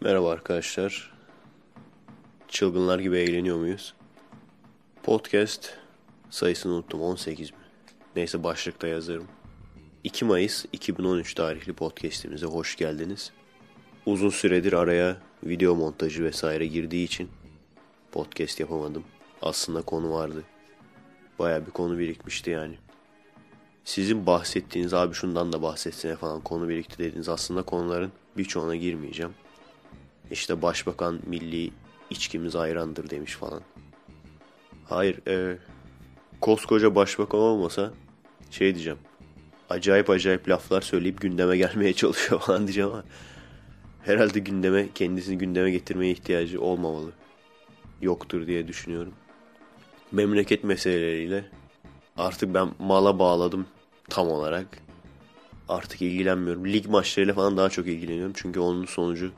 Merhaba arkadaşlar. Çılgınlar gibi eğleniyor muyuz? Podcast sayısını unuttum 18 mi? Neyse başlıkta yazarım. 2 Mayıs 2013 tarihli podcastimize hoş geldiniz. Uzun süredir araya video montajı vesaire girdiği için podcast yapamadım. Aslında konu vardı. Baya bir konu birikmişti yani. Sizin bahsettiğiniz abi şundan da bahsetsene falan konu birikti dediğiniz aslında konuların birçoğuna girmeyeceğim. İşte başbakan milli içkimiz ayrandır demiş falan. Hayır, e, koskoca başbakan olmasa şey diyeceğim. Acayip acayip laflar söyleyip gündeme gelmeye çalışıyor falan diyeceğim ama herhalde gündeme kendisini gündeme getirmeye ihtiyacı olmamalı. Yoktur diye düşünüyorum. Memleket meseleleriyle artık ben mala bağladım tam olarak. Artık ilgilenmiyorum. Lig maçlarıyla falan daha çok ilgileniyorum. Çünkü onun sonucu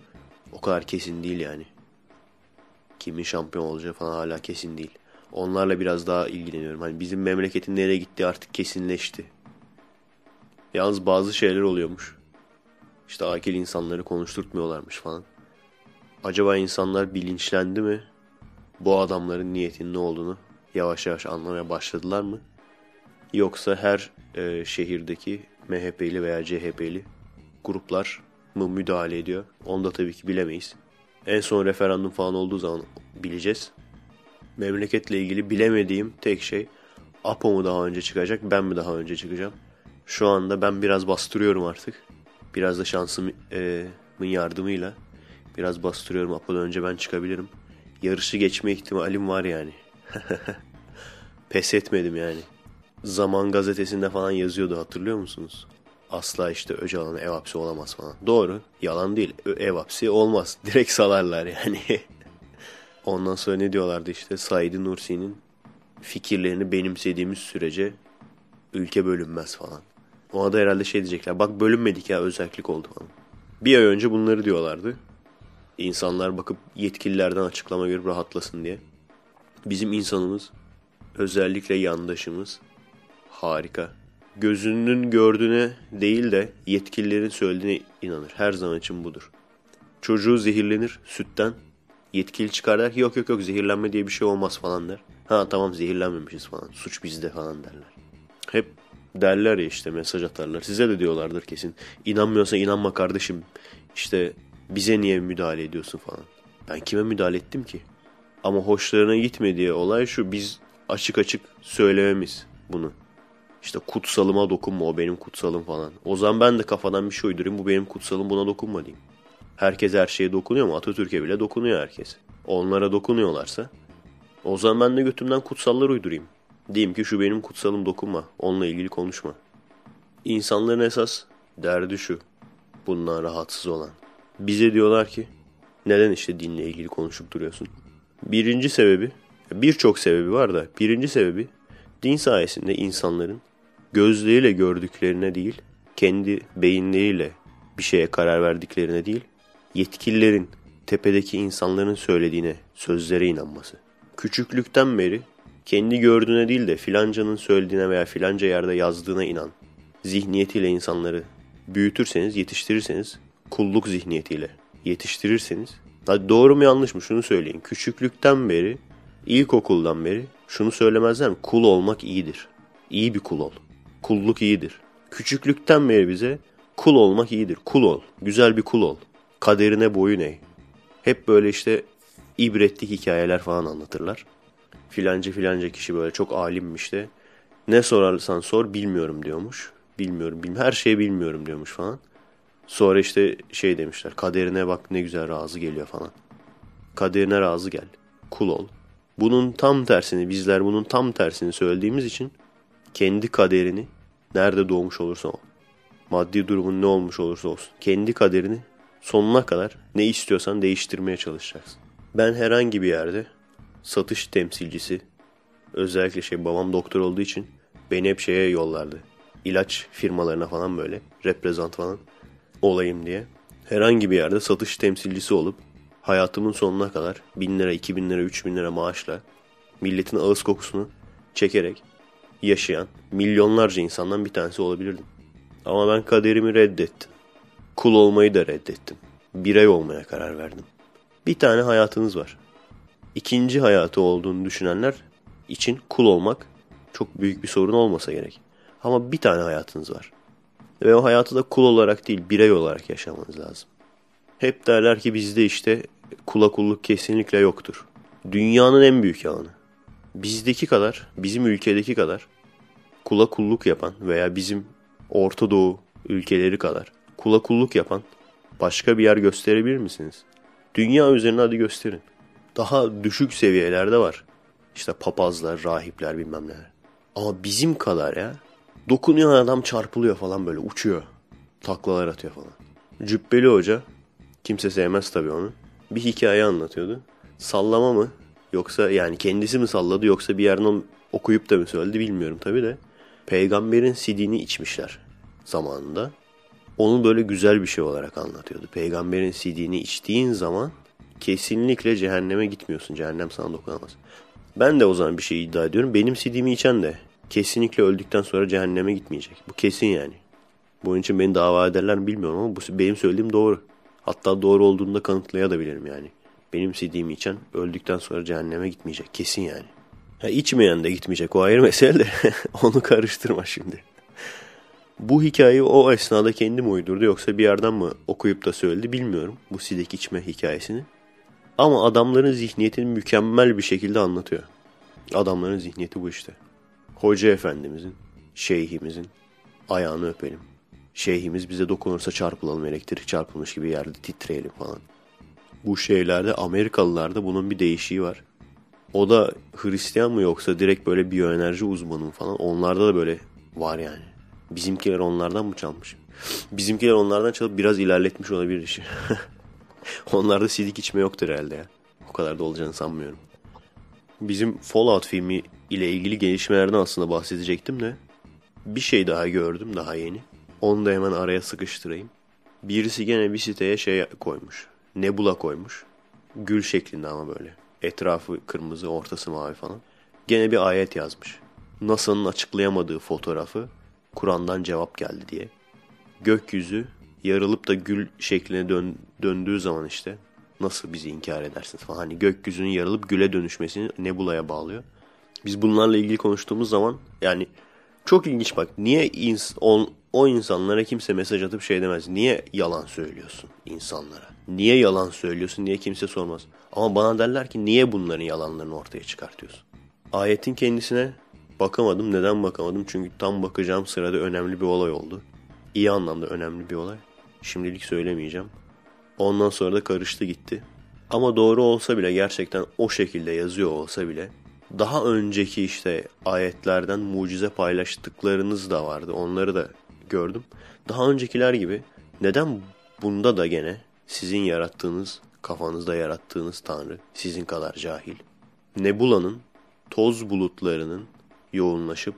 o kadar kesin değil yani. Kimin şampiyon olacağı falan hala kesin değil. Onlarla biraz daha ilgileniyorum. Hani bizim memleketin nereye gittiği artık kesinleşti. Yalnız bazı şeyler oluyormuş. İşte akil insanları konuşturtmuyorlarmış falan. Acaba insanlar bilinçlendi mi? Bu adamların niyetinin ne olduğunu yavaş yavaş anlamaya başladılar mı? Yoksa her e, şehirdeki MHP'li veya CHP'li gruplar mı müdahale ediyor? Onu da tabii ki bilemeyiz. En son referandum falan olduğu zaman bileceğiz. Memleketle ilgili bilemediğim tek şey Apo mu daha önce çıkacak ben mi daha önce çıkacağım? Şu anda ben biraz bastırıyorum artık. Biraz da şansımın e, yardımıyla biraz bastırıyorum. Apo'dan önce ben çıkabilirim. Yarışı geçme ihtimalim var yani. Pes etmedim yani. Zaman gazetesinde falan yazıyordu hatırlıyor musunuz? Asla işte Öcalan'a ev hapsi olamaz falan. Doğru. Yalan değil. Ev hapsi olmaz. Direkt salarlar yani. Ondan sonra ne diyorlardı işte Said Nursi'nin fikirlerini benimsediğimiz sürece ülke bölünmez falan. Ona da herhalde şey diyecekler. Bak bölünmedik ya özellik oldu falan. Bir ay önce bunları diyorlardı. İnsanlar bakıp yetkililerden açıklama görüp rahatlasın diye. Bizim insanımız özellikle yandaşımız harika. Gözünün gördüğüne değil de yetkililerin söylediğine inanır. Her zaman için budur. Çocuğu zehirlenir sütten. Yetkili çıkar der ki yok yok yok zehirlenme diye bir şey olmaz falan der. Ha tamam zehirlenmemişiz falan. Suç bizde falan derler. Hep derler ya işte mesaj atarlar. Size de diyorlardır kesin. İnanmıyorsa inanma kardeşim. İşte bize niye müdahale ediyorsun falan. Ben kime müdahale ettim ki? Ama hoşlarına gitmediği olay şu. Biz açık açık söylememiz bunu. İşte kutsalıma dokunma o benim kutsalım falan. O zaman ben de kafadan bir şey uydurayım bu benim kutsalım buna dokunma diyeyim. Herkes her şeye dokunuyor mu? Atatürk'e bile dokunuyor herkes. Onlara dokunuyorlarsa o zaman ben de götümden kutsallar uydurayım. Diyeyim ki şu benim kutsalım dokunma. Onunla ilgili konuşma. İnsanların esas derdi şu. Bundan rahatsız olan. Bize diyorlar ki neden işte dinle ilgili konuşup duruyorsun? Birinci sebebi birçok sebebi var da birinci sebebi din sayesinde insanların gözleriyle gördüklerine değil, kendi beyinleriyle bir şeye karar verdiklerine değil, yetkililerin, tepedeki insanların söylediğine, sözlere inanması. Küçüklükten beri kendi gördüğüne değil de filancanın söylediğine veya filanca yerde yazdığına inan. Zihniyetiyle insanları büyütürseniz, yetiştirirseniz, kulluk zihniyetiyle yetiştirirseniz, hadi doğru mu yanlış mı şunu söyleyin. Küçüklükten beri, ilkokuldan beri şunu söylemezler mi? Kul olmak iyidir. İyi bir kul ol. Kulluk iyidir. Küçüklükten beri bize kul olmak iyidir. Kul ol. Güzel bir kul ol. Kaderine boyun eğ. Hep böyle işte ibretli hikayeler falan anlatırlar. Filanca filanca kişi böyle çok alimmiş de ne sorarsan sor bilmiyorum diyormuş. Bilmiyorum, bilmiyorum. Her şeyi bilmiyorum diyormuş falan. Sonra işte şey demişler. Kaderine bak ne güzel razı geliyor falan. Kaderine razı gel. Kul ol. Bunun tam tersini bizler bunun tam tersini söylediğimiz için kendi kaderini nerede doğmuş olursa ol. Maddi durumun ne olmuş olursa olsun. Kendi kaderini sonuna kadar ne istiyorsan değiştirmeye çalışacaksın. Ben herhangi bir yerde satış temsilcisi özellikle şey babam doktor olduğu için beni hep şeye yollardı. İlaç firmalarına falan böyle reprezent falan olayım diye. Herhangi bir yerde satış temsilcisi olup hayatımın sonuna kadar 1000 lira, 2000 lira, 3000 lira maaşla milletin ağız kokusunu çekerek yaşayan milyonlarca insandan bir tanesi olabilirdim. Ama ben kaderimi reddettim. Kul olmayı da reddettim. birey olmaya karar verdim. Bir tane hayatınız var. İkinci hayatı olduğunu düşünenler için kul olmak çok büyük bir sorun olmasa gerek. Ama bir tane hayatınız var. Ve o hayatı da kul olarak değil birey olarak yaşamanız lazım. Hep derler ki bizde işte kula kulluk kesinlikle yoktur. Dünyanın en büyük yalanı. Bizdeki kadar, bizim ülkedeki kadar kula kulluk yapan veya bizim Orta Doğu ülkeleri kadar kula kulluk yapan başka bir yer gösterebilir misiniz? Dünya üzerine hadi gösterin. Daha düşük seviyelerde var. İşte papazlar, rahipler bilmem neler. Ama bizim kadar ya. Dokunuyor adam çarpılıyor falan böyle uçuyor. Taklalar atıyor falan. Cübbeli Hoca, kimse sevmez tabii onu. Bir hikaye anlatıyordu. Sallama mı? Yoksa yani kendisi mi salladı yoksa bir yerden okuyup da mı söyledi bilmiyorum tabii de. Peygamberin sidini içmişler zamanında. Onu böyle güzel bir şey olarak anlatıyordu. Peygamberin sidini içtiğin zaman kesinlikle cehenneme gitmiyorsun. Cehennem sana dokunamaz. Ben de o zaman bir şey iddia ediyorum. Benim sidimi içen de kesinlikle öldükten sonra cehenneme gitmeyecek. Bu kesin yani. Bunun için beni dava ederler mi bilmiyorum ama bu benim söylediğim doğru. Hatta doğru olduğunu da kanıtlayabilirim yani. Benim sidimi içen öldükten sonra cehenneme gitmeyecek. Kesin yani. Ha, içmeyen de gitmeyecek o ayrı mesele de onu karıştırma şimdi. Bu hikayeyi o esnada kendim uydurdu yoksa bir yerden mi okuyup da söyledi bilmiyorum bu sidek içme hikayesini. Ama adamların zihniyetini mükemmel bir şekilde anlatıyor. Adamların zihniyeti bu işte. Hoca efendimizin, şeyhimizin ayağını öpelim. Şeyhimiz bize dokunursa çarpılalım elektrik çarpılmış gibi yerde titreyelim falan. Bu şeylerde Amerikalılarda bunun bir değişiği var. O da Hristiyan mı yoksa direkt böyle biyoenerji uzmanı mı falan onlarda da böyle var yani. Bizimkiler onlardan mı çalmış? Bizimkiler onlardan çalıp biraz ilerletmiş olabilir işi. Onlarda sidik içme yoktur herhalde ya. O kadar da olacağını sanmıyorum. Bizim Fallout filmi ile ilgili gelişmelerden aslında bahsedecektim de bir şey daha gördüm daha yeni. Onu da hemen araya sıkıştırayım. Birisi gene bir siteye şey koymuş. Nebula koymuş. Gül şeklinde ama böyle. Etrafı kırmızı, ortası mavi falan. Gene bir ayet yazmış. NASA'nın açıklayamadığı fotoğrafı Kur'an'dan cevap geldi diye. Gökyüzü yarılıp da gül şekline dön, döndüğü zaman işte nasıl bizi inkar edersiniz falan. Hani gökyüzünün yarılıp güle dönüşmesini nebulaya bağlıyor. Biz bunlarla ilgili konuştuğumuz zaman yani çok ilginç bak niye ins on, o insanlara kimse mesaj atıp şey demez. Niye yalan söylüyorsun insanlara? Niye yalan söylüyorsun diye kimse sormaz. Ama bana derler ki niye bunların yalanlarını ortaya çıkartıyorsun? Ayetin kendisine bakamadım. Neden bakamadım? Çünkü tam bakacağım sırada önemli bir olay oldu. İyi anlamda önemli bir olay. Şimdilik söylemeyeceğim. Ondan sonra da karıştı gitti. Ama doğru olsa bile gerçekten o şekilde yazıyor olsa bile daha önceki işte ayetlerden mucize paylaştıklarınız da vardı. Onları da gördüm. Daha öncekiler gibi neden bunda da gene sizin yarattığınız, kafanızda yarattığınız Tanrı sizin kadar cahil? Nebula'nın, toz bulutlarının yoğunlaşıp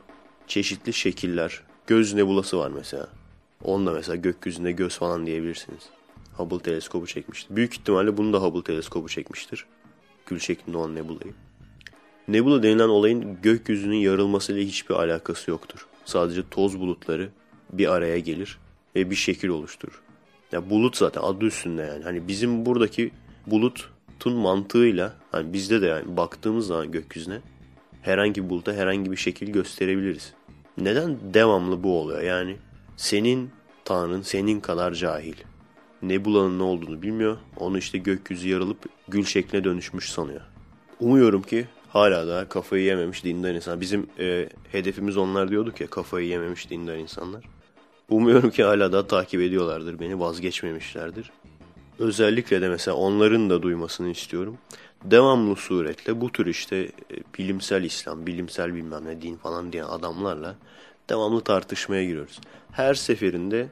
çeşitli şekiller, göz nebulası var mesela. Onunla mesela gökyüzünde göz falan diyebilirsiniz. Hubble teleskobu çekmiştir. Büyük ihtimalle bunu da Hubble teleskobu çekmiştir. Gül şeklinde olan nebulayı. Nebula denilen olayın gökyüzünün yarılmasıyla hiçbir alakası yoktur. Sadece toz bulutları bir araya gelir ve bir şekil oluşturur. Ya bulut zaten adı üstünde yani. Hani bizim buradaki bulutun mantığıyla hani bizde de yani baktığımız zaman gökyüzüne herhangi bir buluta herhangi bir şekil gösterebiliriz. Neden devamlı bu oluyor? Yani senin Tanrın senin kadar cahil. Nebula'nın ne olduğunu bilmiyor. Onu işte gökyüzü yarılıp gül şekline dönüşmüş sanıyor. Umuyorum ki hala da kafayı yememiş dindar insan. Bizim e, hedefimiz onlar diyorduk ya kafayı yememiş dindar insanlar. Umuyorum ki hala da takip ediyorlardır beni vazgeçmemişlerdir. Özellikle de mesela onların da duymasını istiyorum. Devamlı suretle bu tür işte e, bilimsel İslam, bilimsel bilmem ne din falan diyen adamlarla devamlı tartışmaya giriyoruz. Her seferinde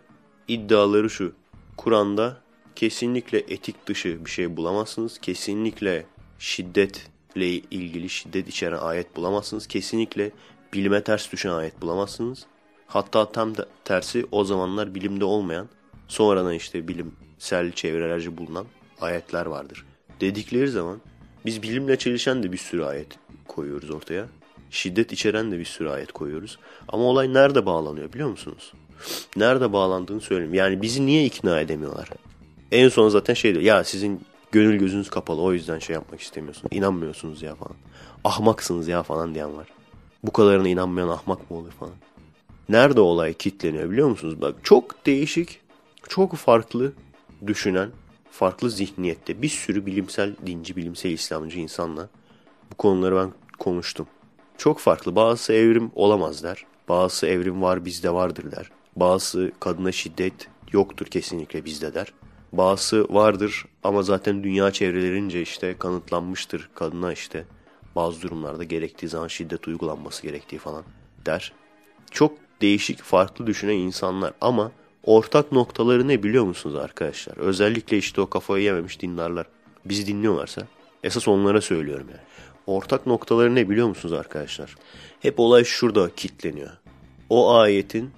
iddiaları şu. Kur'an'da kesinlikle etik dışı bir şey bulamazsınız. Kesinlikle şiddetle ilgili şiddet içeren ayet bulamazsınız. Kesinlikle bilime ters düşen ayet bulamazsınız. Hatta tam da tersi o zamanlar bilimde olmayan, sonradan işte bilimsel çevrelerce bulunan ayetler vardır. Dedikleri zaman biz bilimle çelişen de bir sürü ayet koyuyoruz ortaya. Şiddet içeren de bir sürü ayet koyuyoruz. Ama olay nerede bağlanıyor biliyor musunuz? Nerede bağlandığını söyleyeyim. Yani bizi niye ikna edemiyorlar? En son zaten şey diyor. Ya sizin gönül gözünüz kapalı o yüzden şey yapmak istemiyorsunuz. İnanmıyorsunuz ya falan. Ahmaksınız ya falan diyen var. Bu kadarına inanmayan ahmak mı olur falan. Nerede olay kitleniyor biliyor musunuz? Bak çok değişik, çok farklı düşünen, farklı zihniyette bir sürü bilimsel dinci, bilimsel İslamcı insanla bu konuları ben konuştum. Çok farklı. Bazısı evrim olamaz der. Bazısı evrim var bizde vardır der. Bazısı kadına şiddet yoktur kesinlikle bizde der. Bazısı vardır ama zaten dünya çevrelerince işte kanıtlanmıştır kadına işte bazı durumlarda gerektiği zaman şiddet uygulanması gerektiği falan der. Çok değişik farklı düşünen insanlar ama ortak noktaları ne biliyor musunuz arkadaşlar? Özellikle işte o kafayı yememiş dindarlar. Bizi dinliyorlarsa esas onlara söylüyorum yani. Ortak noktaları ne biliyor musunuz arkadaşlar? Hep olay şurada kitleniyor. O ayetin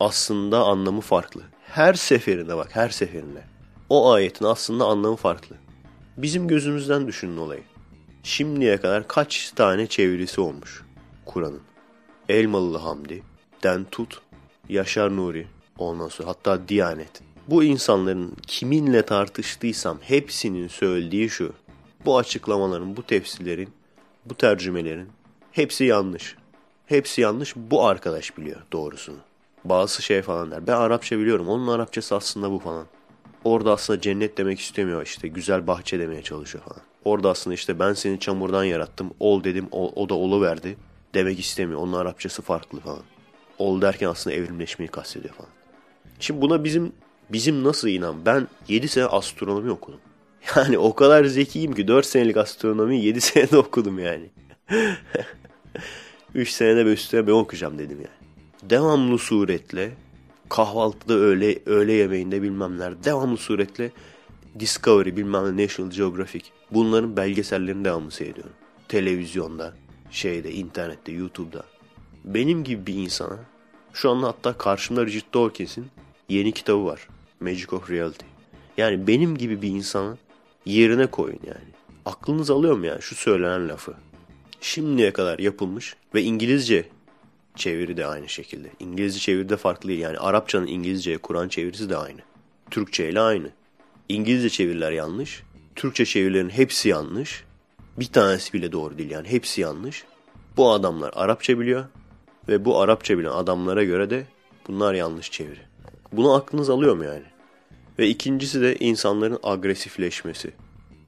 aslında anlamı farklı. Her seferinde bak her seferinde. O ayetin aslında anlamı farklı. Bizim gözümüzden düşünün olayı. Şimdiye kadar kaç tane çevirisi olmuş Kur'an'ın? Elmalılı Hamdi, Den Tut, Yaşar Nuri, ondan sonra hatta Diyanet. Bu insanların kiminle tartıştıysam hepsinin söylediği şu. Bu açıklamaların, bu tefsirlerin, bu tercümelerin hepsi yanlış. Hepsi yanlış. Bu arkadaş biliyor doğrusunu. Bazı şey falan der. Ben Arapça biliyorum. Onun Arapçası aslında bu falan. Orada aslında cennet demek istemiyor işte. Güzel bahçe demeye çalışıyor falan. Orada aslında işte ben seni çamurdan yarattım. Ol dedim o, o da olu verdi. Demek istemiyor. Onun Arapçası farklı falan. Ol derken aslında evrimleşmeyi kastediyor falan. Şimdi buna bizim bizim nasıl inan? Ben 7 sene astronomi okudum. Yani o kadar zekiyim ki 4 senelik astronomi 7 senede okudum yani. 3 senede bir üstüne ben okuyacağım dedim yani. Devamlı suretle kahvaltıda öğle, öğle yemeğinde bilmem neler devamlı suretle Discovery bilmem ne National Geographic bunların belgesellerini devamlı seyrediyorum. Televizyonda, şeyde, internette, YouTube'da. Benim gibi bir insana şu anda hatta karşımda Richard Dawkins'in yeni kitabı var. Magic of Reality. Yani benim gibi bir insana yerine koyun yani. Aklınız alıyor mu yani şu söylenen lafı? Şimdiye kadar yapılmış ve İngilizce çeviri de aynı şekilde. İngilizce çeviri de farklı. Yani Arapçanın İngilizceye Kur'an çevirisi de aynı. Türkçe ile aynı. İngilizce çeviriler yanlış. Türkçe çevirilerin hepsi yanlış. Bir tanesi bile doğru değil yani hepsi yanlış. Bu adamlar Arapça biliyor ve bu Arapça bilen adamlara göre de bunlar yanlış çeviri. Bunu aklınız alıyor mu yani? Ve ikincisi de insanların agresifleşmesi.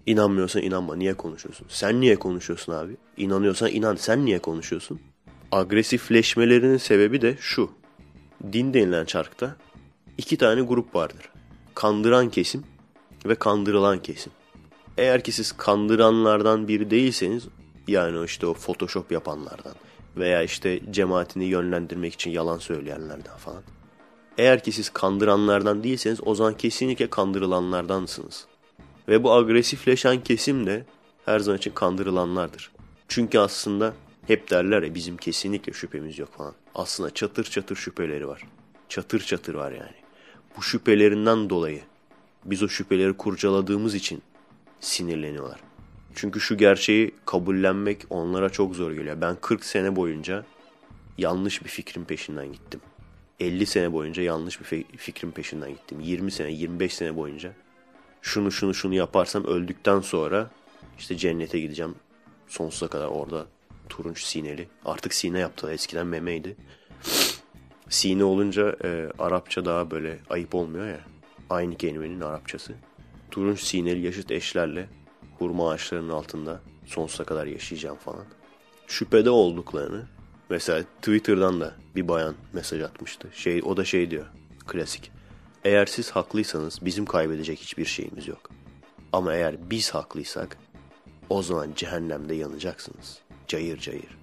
İnanmıyorsan inanma. Niye konuşuyorsun? Sen niye konuşuyorsun abi? İnanıyorsan inan. Sen niye konuşuyorsun? Agresifleşmelerinin sebebi de şu. Din denilen çarkta iki tane grup vardır. Kandıran kesim ve kandırılan kesim. Eğer ki siz kandıranlardan biri değilseniz yani işte o photoshop yapanlardan veya işte cemaatini yönlendirmek için yalan söyleyenlerden falan. Eğer ki siz kandıranlardan değilseniz o zaman kesinlikle kandırılanlardansınız. Ve bu agresifleşen kesim de her zaman için kandırılanlardır. Çünkü aslında hep derler ya bizim kesinlikle şüphemiz yok falan. Aslında çatır çatır şüpheleri var. Çatır çatır var yani. Bu şüphelerinden dolayı biz o şüpheleri kurcaladığımız için sinirleniyorlar. Çünkü şu gerçeği kabullenmek onlara çok zor geliyor. Ben 40 sene boyunca yanlış bir fikrin peşinden gittim. 50 sene boyunca yanlış bir fikrin peşinden gittim. 20 sene, 25 sene boyunca şunu şunu şunu yaparsam öldükten sonra işte cennete gideceğim. Sonsuza kadar orada turunç sineli. Artık sine yaptılar. Eskiden memeydi. Sine olunca e, Arapça daha böyle ayıp olmuyor ya. Aynı kelimenin Arapçası. Turunç sineli yaşıt eşlerle hurma ağaçlarının altında sonsuza kadar yaşayacağım falan. Şüphede olduklarını mesela Twitter'dan da bir bayan mesaj atmıştı. Şey o da şey diyor. Klasik. Eğer siz haklıysanız bizim kaybedecek hiçbir şeyimiz yok. Ama eğer biz haklıysak o zaman cehennemde yanacaksınız. Cayır cayır.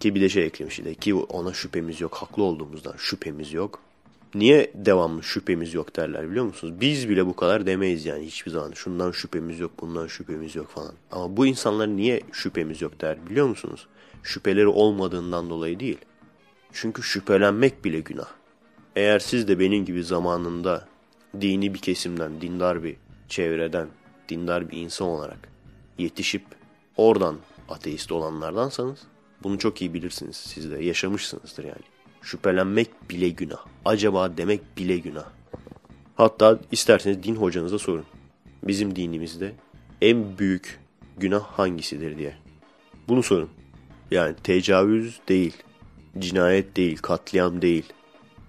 Ki bir de şey eklemiş de ki ona şüphemiz yok. Haklı olduğumuzdan şüphemiz yok. Niye devamlı şüphemiz yok derler biliyor musunuz? Biz bile bu kadar demeyiz yani hiçbir zaman. Şundan şüphemiz yok, bundan şüphemiz yok falan. Ama bu insanlar niye şüphemiz yok der biliyor musunuz? Şüpheleri olmadığından dolayı değil. Çünkü şüphelenmek bile günah. Eğer siz de benim gibi zamanında dini bir kesimden, dindar bir çevreden, dindar bir insan olarak yetişip oradan ateist olanlardansanız bunu çok iyi bilirsiniz siz de yaşamışsınızdır yani. Şüphelenmek bile günah. Acaba demek bile günah. Hatta isterseniz din hocanıza sorun. Bizim dinimizde en büyük günah hangisidir diye. Bunu sorun. Yani tecavüz değil, cinayet değil, katliam değil,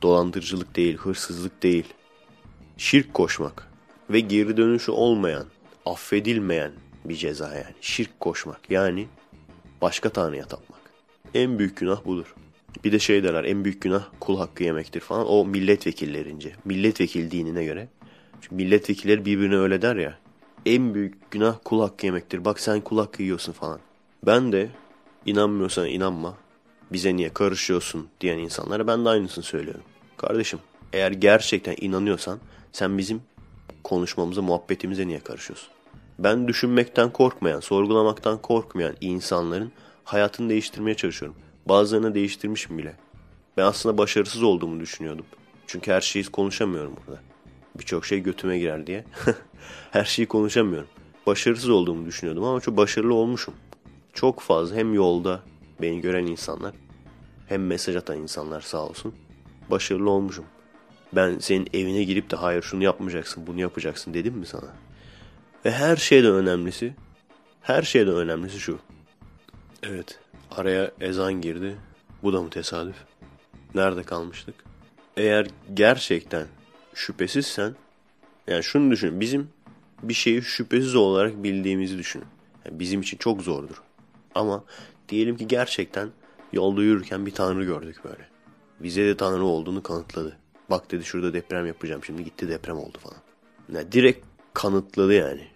dolandırıcılık değil, hırsızlık değil. Şirk koşmak ve geri dönüşü olmayan, affedilmeyen bir ceza yani. Şirk koşmak yani başka tanrıya tapmak. En büyük günah budur. Bir de şey derler en büyük günah kul hakkı yemektir falan. O milletvekillerince. Milletvekil dinine göre. Çünkü milletvekilleri birbirine öyle der ya. En büyük günah kul hakkı yemektir. Bak sen kul hakkı yiyorsun falan. Ben de inanmıyorsan inanma. Bize niye karışıyorsun diyen insanlara ben de aynısını söylüyorum. Kardeşim eğer gerçekten inanıyorsan sen bizim konuşmamıza, muhabbetimize niye karışıyorsun? Ben düşünmekten korkmayan, sorgulamaktan korkmayan insanların hayatını değiştirmeye çalışıyorum. Bazılarını değiştirmişim bile. Ben aslında başarısız olduğumu düşünüyordum. Çünkü her şeyi konuşamıyorum burada. Birçok şey götüme girer diye. her şeyi konuşamıyorum. Başarısız olduğumu düşünüyordum ama çok başarılı olmuşum. Çok fazla hem yolda beni gören insanlar hem mesaj atan insanlar sağ olsun. Başarılı olmuşum. Ben senin evine girip de hayır şunu yapmayacaksın bunu yapacaksın dedim mi sana? Ve her şeyden önemlisi, her şeyden önemlisi şu. Evet, araya ezan girdi. Bu da mı tesadüf? Nerede kalmıştık? Eğer gerçekten şüphesizsen, yani şunu düşün, bizim bir şeyi şüphesiz olarak bildiğimizi düşünün. Yani bizim için çok zordur. Ama diyelim ki gerçekten yolda yürürken bir tanrı gördük böyle. Bize de tanrı olduğunu kanıtladı. Bak dedi şurada deprem yapacağım şimdi gitti deprem oldu falan. Yani direkt kanıtladı yani.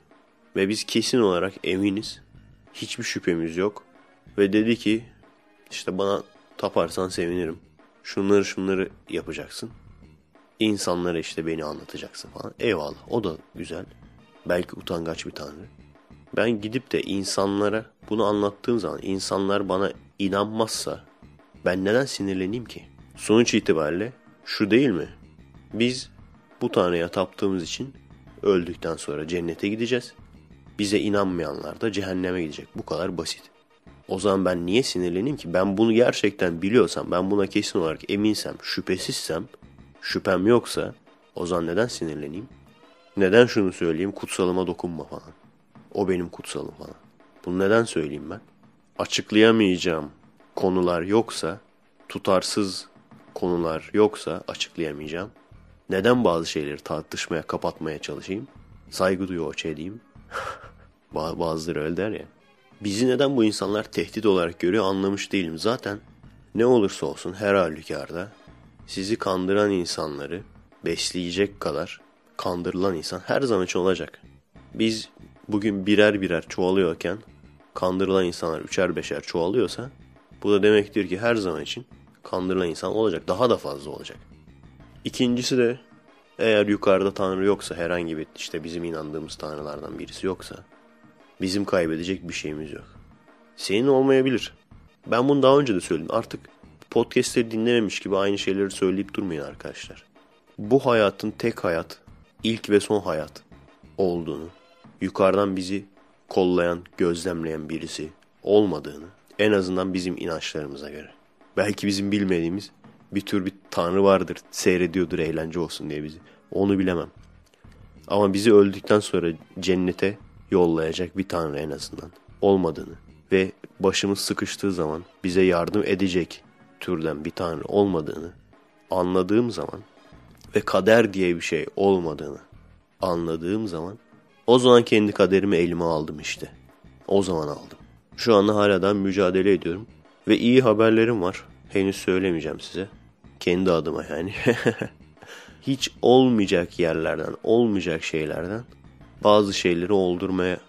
Ve biz kesin olarak eminiz. Hiçbir şüphemiz yok. Ve dedi ki işte bana taparsan sevinirim. Şunları şunları yapacaksın. İnsanlara işte beni anlatacaksın falan. Eyvallah o da güzel. Belki utangaç bir tanrı. Ben gidip de insanlara bunu anlattığım zaman insanlar bana inanmazsa ben neden sinirleneyim ki? Sonuç itibariyle şu değil mi? Biz bu tanrıya taptığımız için öldükten sonra cennete gideceğiz. Bize inanmayanlar da cehenneme gidecek. Bu kadar basit. O zaman ben niye sinirleneyim ki? Ben bunu gerçekten biliyorsam, ben buna kesin olarak eminsem, şüphesizsem, şüphem yoksa o zaman neden sinirleneyim? Neden şunu söyleyeyim? Kutsalıma dokunma falan. O benim kutsalım falan. Bunu neden söyleyeyim ben? Açıklayamayacağım konular yoksa, tutarsız konular yoksa açıklayamayacağım. Neden bazı şeyleri tartışmaya, kapatmaya çalışayım? Saygı duyuyor edeyim. Bazıları öyle der ya. Bizi neden bu insanlar tehdit olarak görüyor anlamış değilim. Zaten ne olursa olsun her halükarda sizi kandıran insanları besleyecek kadar kandırılan insan her zaman için olacak. Biz bugün birer birer çoğalıyorken kandırılan insanlar üçer beşer çoğalıyorsa bu da demektir ki her zaman için kandırılan insan olacak. Daha da fazla olacak. İkincisi de eğer yukarıda tanrı yoksa herhangi bir işte bizim inandığımız tanrılardan birisi yoksa bizim kaybedecek bir şeyimiz yok. Senin olmayabilir. Ben bunu daha önce de söyledim. Artık podcastleri dinlememiş gibi aynı şeyleri söyleyip durmayın arkadaşlar. Bu hayatın tek hayat, ilk ve son hayat olduğunu, yukarıdan bizi kollayan, gözlemleyen birisi olmadığını en azından bizim inançlarımıza göre. Belki bizim bilmediğimiz bir tür bir tanrı vardır. Seyrediyordur eğlence olsun diye bizi. Onu bilemem. Ama bizi öldükten sonra cennete yollayacak bir tanrı en azından olmadığını ve başımız sıkıştığı zaman bize yardım edecek türden bir tanrı olmadığını anladığım zaman ve kader diye bir şey olmadığını anladığım zaman o zaman kendi kaderimi elime aldım işte. O zaman aldım. Şu anda hala da mücadele ediyorum. Ve iyi haberlerim var. Henüz söylemeyeceğim size. Kendi adıma yani. Hiç olmayacak yerlerden, olmayacak şeylerden bazı şeyleri oldurmaya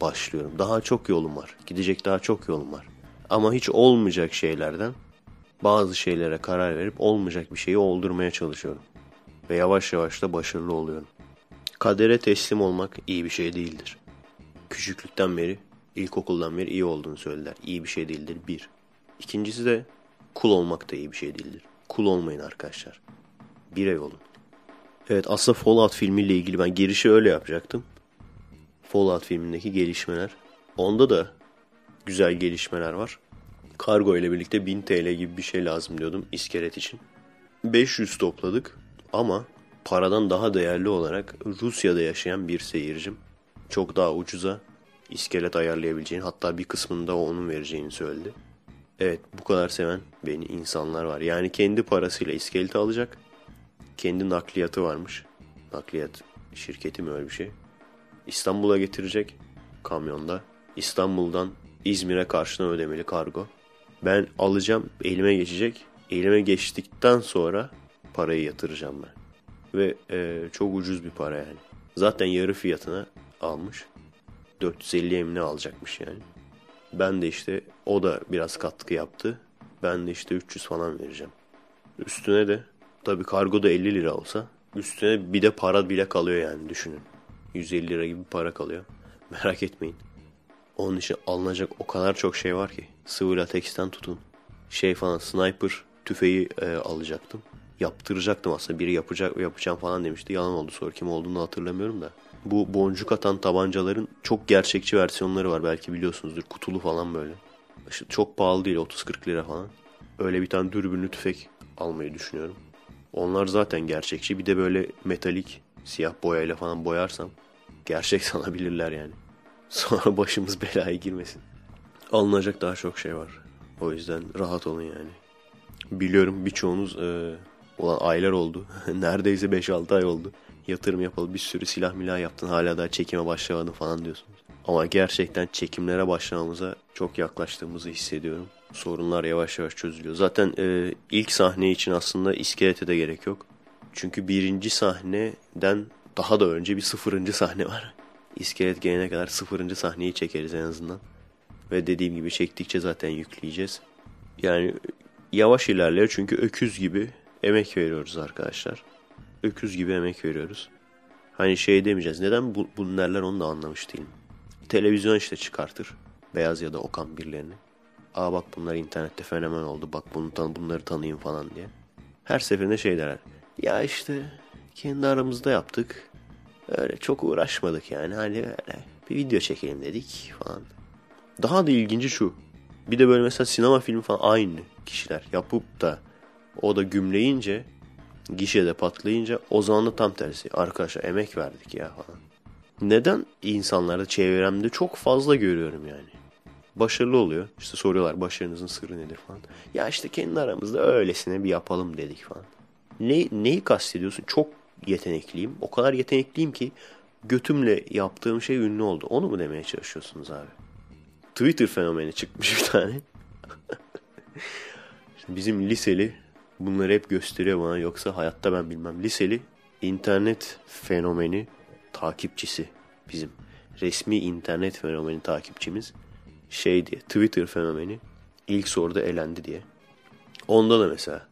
başlıyorum. Daha çok yolum var. Gidecek daha çok yolum var. Ama hiç olmayacak şeylerden bazı şeylere karar verip olmayacak bir şeyi oldurmaya çalışıyorum. Ve yavaş yavaş da başarılı oluyorum. Kadere teslim olmak iyi bir şey değildir. Küçüklükten beri, ilkokuldan beri iyi olduğunu söylediler. İyi bir şey değildir bir. İkincisi de kul olmak da iyi bir şey değildir. Kul olmayın arkadaşlar. Birey olun. Evet aslında Fallout filmiyle ilgili ben girişi öyle yapacaktım. Fallout filmindeki gelişmeler. Onda da güzel gelişmeler var. Kargo ile birlikte 1000 TL gibi bir şey lazım diyordum iskelet için. 500 topladık ama paradan daha değerli olarak Rusya'da yaşayan bir seyircim çok daha ucuza iskelet ayarlayabileceğini hatta bir kısmını da onun vereceğini söyledi. Evet bu kadar seven beni insanlar var. Yani kendi parasıyla iskeleti alacak. Kendi nakliyatı varmış. Nakliyat şirketi mi öyle bir şey. İstanbul'a getirecek kamyonda. İstanbul'dan İzmir'e karşına ödemeli kargo. Ben alacağım elime geçecek. Elime geçtikten sonra parayı yatıracağım ben. Ve e, çok ucuz bir para yani. Zaten yarı fiyatına almış. 450 emine alacakmış yani. Ben de işte o da biraz katkı yaptı. Ben de işte 300 falan vereceğim. Üstüne de tabii kargo da 50 lira olsa üstüne bir de para bile kalıyor yani düşünün. 150 lira gibi para kalıyor. Merak etmeyin. Onun için alınacak o kadar çok şey var ki. Sıvı lateksten tutun. Şey falan sniper tüfeği e, alacaktım. Yaptıracaktım aslında. Biri yapacak yapacağım falan demişti. Yalan oldu sonra kim olduğunu hatırlamıyorum da. Bu boncuk atan tabancaların çok gerçekçi versiyonları var. Belki biliyorsunuzdur. Kutulu falan böyle. Çok pahalı değil. 30-40 lira falan. Öyle bir tane dürbünlü tüfek almayı düşünüyorum. Onlar zaten gerçekçi. Bir de böyle metalik siyah boyayla falan boyarsam gerçek sanabilirler yani. Sonra başımız belaya girmesin. Alınacak daha çok şey var. O yüzden rahat olun yani. Biliyorum birçoğunuz e, olan aylar oldu. Neredeyse 5-6 ay oldu. Yatırım yapalı bir sürü silah milah yaptın hala daha çekime başlamadın falan diyorsunuz. Ama gerçekten çekimlere başlamamıza çok yaklaştığımızı hissediyorum. Sorunlar yavaş yavaş çözülüyor. Zaten e, ilk sahne için aslında iskelete de gerek yok. Çünkü birinci sahneden daha da önce bir sıfırıncı sahne var. İskelet gelene kadar sıfırıncı sahneyi çekeriz en azından. Ve dediğim gibi çektikçe zaten yükleyeceğiz. Yani yavaş ilerliyor çünkü öküz gibi emek veriyoruz arkadaşlar. Öküz gibi emek veriyoruz. Hani şey demeyeceğiz. Neden bu, bunlarlar onu da anlamış değilim. Televizyon işte çıkartır. Beyaz ya da Okan birilerini. Aa bak bunlar internette fenomen oldu. Bak bunu tan bunları tanıyayım falan diye. Her seferinde şey derler. Ya işte kendi aramızda yaptık. Öyle çok uğraşmadık yani. Hani öyle bir video çekelim dedik falan. Daha da ilginci şu. Bir de böyle mesela sinema filmi falan aynı kişiler yapıp da o da gümleyince gişede patlayınca o zaman da tam tersi. Arkadaşlar emek verdik ya falan. Neden insanlarda çevremde çok fazla görüyorum yani. Başarılı oluyor. İşte soruyorlar başarınızın sırrı nedir falan. Ya işte kendi aramızda öylesine bir yapalım dedik falan. Ne, neyi kastediyorsun? Çok yetenekliyim. O kadar yetenekliyim ki götümle yaptığım şey ünlü oldu. Onu mu demeye çalışıyorsunuz abi? Twitter fenomeni çıkmış bir tane. bizim liseli bunları hep gösteriyor bana yoksa hayatta ben bilmem. Liseli internet fenomeni takipçisi bizim. Resmi internet fenomeni takipçimiz şey diye Twitter fenomeni ilk soruda elendi diye. Onda da mesela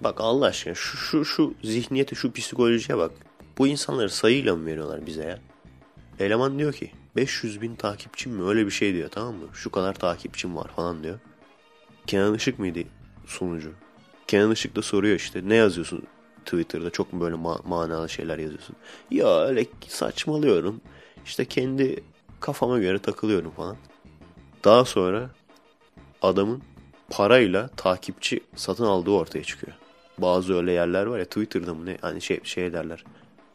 bak Allah aşkına şu, şu, şu zihniyete şu psikolojiye bak. Bu insanları sayıyla mı veriyorlar bize ya? Eleman diyor ki 500 bin takipçim mi öyle bir şey diyor tamam mı? Şu kadar takipçim var falan diyor. Kenan Işık mıydı sunucu? Kenan Işık da soruyor işte ne yazıyorsun Twitter'da çok mu böyle ma- manalı şeyler yazıyorsun? Ya öyle saçmalıyorum. İşte kendi kafama göre takılıyorum falan. Daha sonra adamın parayla takipçi satın aldığı ortaya çıkıyor. Bazı öyle yerler var ya Twitter'da mı ne hani şey, şey derler.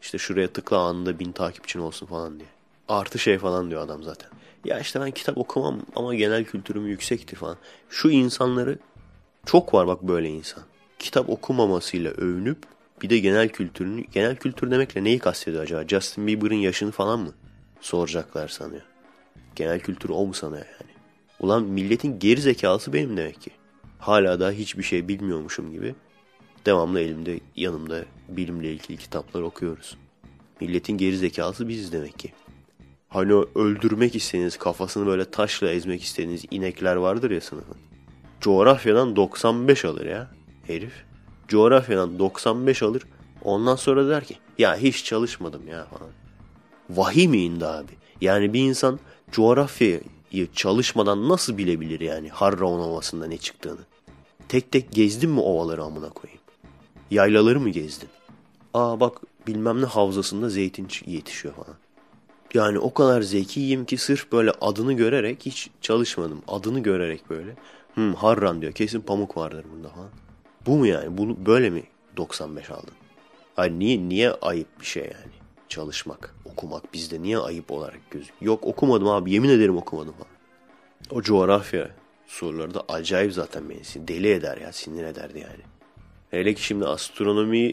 İşte şuraya tıkla anında bin takipçin olsun falan diye. Artı şey falan diyor adam zaten. Ya işte ben kitap okumam ama genel kültürüm yüksektir falan. Şu insanları çok var bak böyle insan. Kitap okumamasıyla övünüp bir de genel kültürünü, genel kültür demekle neyi kastediyor acaba? Justin Bieber'ın yaşını falan mı soracaklar sanıyor. Genel kültür o mu sanıyor yani? Ulan milletin geri zekalısı benim demek ki. Hala daha hiçbir şey bilmiyormuşum gibi devamlı elimde yanımda bilimle ilgili kitaplar okuyoruz. Milletin geri zekalısı biziz demek ki. Hani öldürmek istediğiniz, kafasını böyle taşla ezmek istediğiniz inekler vardır ya sınıfın. Coğrafyadan 95 alır ya herif. Coğrafyadan 95 alır. Ondan sonra der ki ya hiç çalışmadım ya falan. Vahiy mi indi abi? Yani bir insan coğrafyayı çalışmadan nasıl bilebilir yani Harraon Ovası'nda ne çıktığını? Tek tek gezdin mi ovaları amına koyayım? Yaylaları mı gezdin? Aa bak bilmem ne havzasında zeytin yetişiyor falan. Yani o kadar zekiyim ki sırf böyle adını görerek hiç çalışmadım. Adını görerek böyle. Hmm, Harran diyor. Kesin pamuk vardır bunda falan. Bu mu yani? Bunu böyle mi 95 aldın? Hani niye, niye ayıp bir şey yani çalışmak, okumak bizde niye ayıp olarak gözüküyor? Yok okumadım abi yemin ederim okumadım falan. O coğrafya soruları da acayip zaten beni deli eder ya sinir ederdi yani. Hele ki şimdi astronomi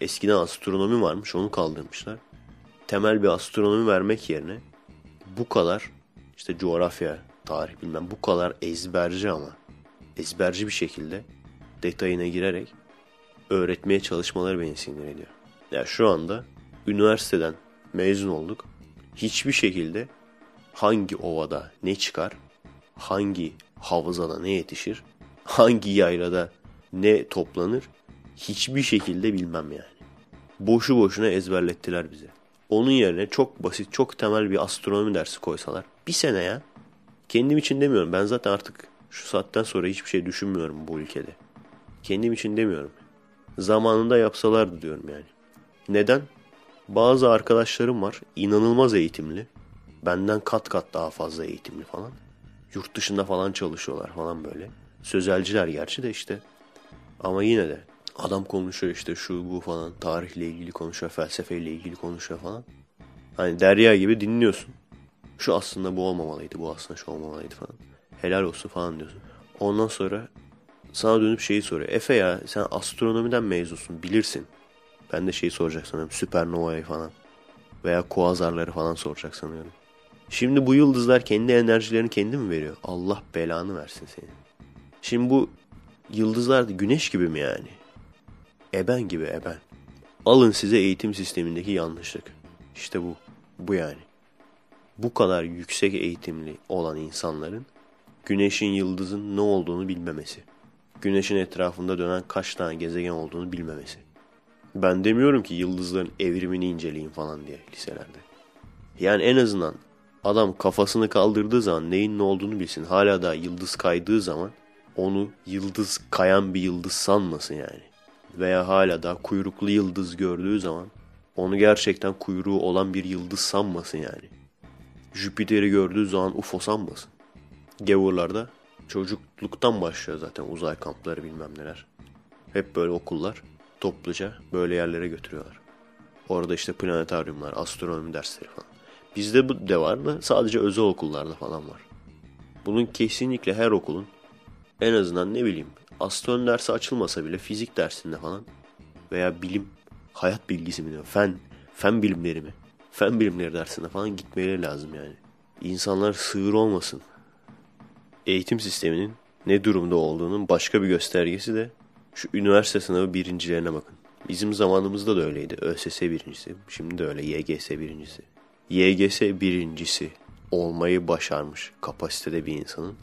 eskiden astronomi varmış onu kaldırmışlar. Temel bir astronomi vermek yerine bu kadar işte coğrafya, tarih bilmem bu kadar ezberci ama ezberci bir şekilde detayına girerek öğretmeye çalışmaları beni sinir ediyor. Ya yani şu anda üniversiteden mezun olduk. Hiçbir şekilde hangi ovada ne çıkar, hangi havzada ne yetişir, hangi yaylada ne toplanır hiçbir şekilde bilmem yani. Boşu boşuna ezberlettiler bize. Onun yerine çok basit, çok temel bir astronomi dersi koysalar. Bir sene ya. Kendim için demiyorum. Ben zaten artık şu saatten sonra hiçbir şey düşünmüyorum bu ülkede. Kendim için demiyorum. Zamanında yapsalardı diyorum yani. Neden? Bazı arkadaşlarım var. inanılmaz eğitimli. Benden kat kat daha fazla eğitimli falan. Yurt dışında falan çalışıyorlar falan böyle. Sözelciler gerçi de işte. Ama yine de adam konuşuyor işte şu bu falan. Tarihle ilgili konuşuyor, felsefeyle ilgili konuşuyor falan. Hani derya gibi dinliyorsun. Şu aslında bu olmamalıydı, bu aslında şu olmamalıydı falan. Helal olsun falan diyorsun. Ondan sonra sana dönüp şeyi soruyor. Efe ya sen astronomiden mezunsun bilirsin. Ben de şeyi soracak sanırım. Süpernova'yı falan. Veya kuazarları falan soracak sanıyorum. Şimdi bu yıldızlar kendi enerjilerini kendi mi veriyor? Allah belanı versin seni. Şimdi bu yıldızlar da güneş gibi mi yani? Eben gibi eben. Alın size eğitim sistemindeki yanlışlık. İşte bu. Bu yani. Bu kadar yüksek eğitimli olan insanların güneşin yıldızın ne olduğunu bilmemesi. Güneşin etrafında dönen kaç tane gezegen olduğunu bilmemesi. Ben demiyorum ki yıldızların evrimini inceleyin falan diye liselerde. Yani en azından adam kafasını kaldırdığı zaman neyin ne olduğunu bilsin. Hala da yıldız kaydığı zaman onu yıldız kayan bir yıldız sanmasın yani. Veya hala da kuyruklu yıldız gördüğü zaman onu gerçekten kuyruğu olan bir yıldız sanmasın yani. Jüpiter'i gördüğü zaman UFO sanmasın. Gavurlarda çocukluktan başlıyor zaten uzay kampları bilmem neler. Hep böyle okullar topluca böyle yerlere götürüyorlar. Orada işte planetaryumlar, astronomi dersleri falan. Bizde bu de var da sadece özel okullarda falan var. Bunun kesinlikle her okulun en azından ne bileyim astronomi dersi açılmasa bile fizik dersinde falan veya bilim, hayat bilgisi mi diyor, fen, fen bilimleri mi? Fen bilimleri dersinde falan gitmeleri lazım yani. İnsanlar sığır olmasın. Eğitim sisteminin ne durumda olduğunun başka bir göstergesi de şu üniversite sınavı birincilerine bakın. Bizim zamanımızda da öyleydi. ÖSS birincisi. Şimdi de öyle. YGS birincisi. YGS birincisi olmayı başarmış kapasitede bir insanın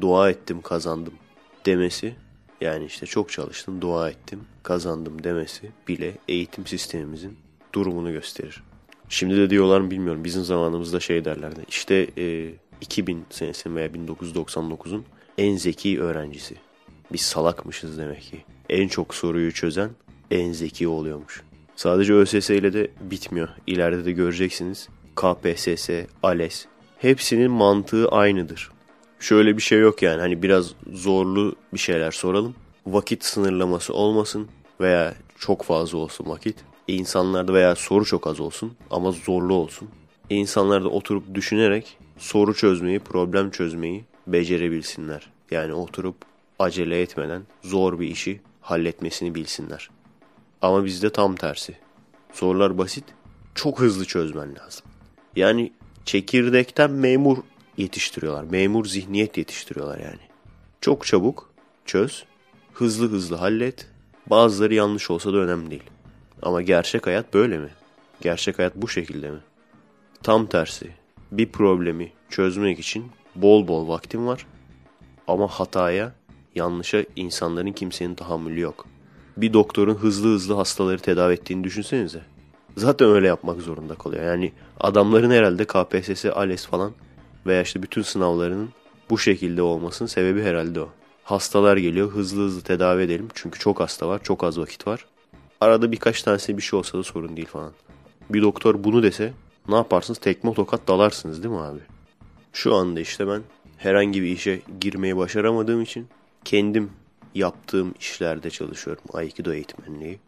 dua ettim kazandım demesi yani işte çok çalıştım dua ettim kazandım demesi bile eğitim sistemimizin durumunu gösterir. Şimdi de diyorlar mı bilmiyorum bizim zamanımızda şey derlerdi işte e, 2000 senesi veya 1999'un en zeki öğrencisi. Biz salakmışız demek ki. En çok soruyu çözen en zeki oluyormuş. Sadece ÖSS ile de bitmiyor. İleride de göreceksiniz. KPSS, ALES hepsinin mantığı aynıdır. Şöyle bir şey yok yani hani biraz zorlu bir şeyler soralım. Vakit sınırlaması olmasın veya çok fazla olsun vakit. İnsanlarda veya soru çok az olsun ama zorlu olsun. İnsanlar da oturup düşünerek soru çözmeyi, problem çözmeyi becerebilsinler. Yani oturup acele etmeden zor bir işi halletmesini bilsinler. Ama bizde tam tersi. Sorular basit, çok hızlı çözmen lazım. Yani çekirdekten memur yetiştiriyorlar. Memur zihniyet yetiştiriyorlar yani. Çok çabuk çöz, hızlı hızlı hallet. Bazıları yanlış olsa da önemli değil. Ama gerçek hayat böyle mi? Gerçek hayat bu şekilde mi? Tam tersi. Bir problemi çözmek için bol bol vaktim var. Ama hataya, yanlışa insanların kimsenin tahammülü yok. Bir doktorun hızlı hızlı hastaları tedavi ettiğini düşünsenize. Zaten öyle yapmak zorunda kalıyor. Yani adamların herhalde KPSS, ALES falan veya işte bütün sınavlarının bu şekilde olmasının sebebi herhalde o. Hastalar geliyor hızlı hızlı tedavi edelim. Çünkü çok hasta var, çok az vakit var. Arada birkaç tanesi bir şey olsa da sorun değil falan. Bir doktor bunu dese ne yaparsınız? Tekme tokat dalarsınız değil mi abi? Şu anda işte ben herhangi bir işe girmeyi başaramadığım için kendim yaptığım işlerde çalışıyorum. Aikido eğitmenliği.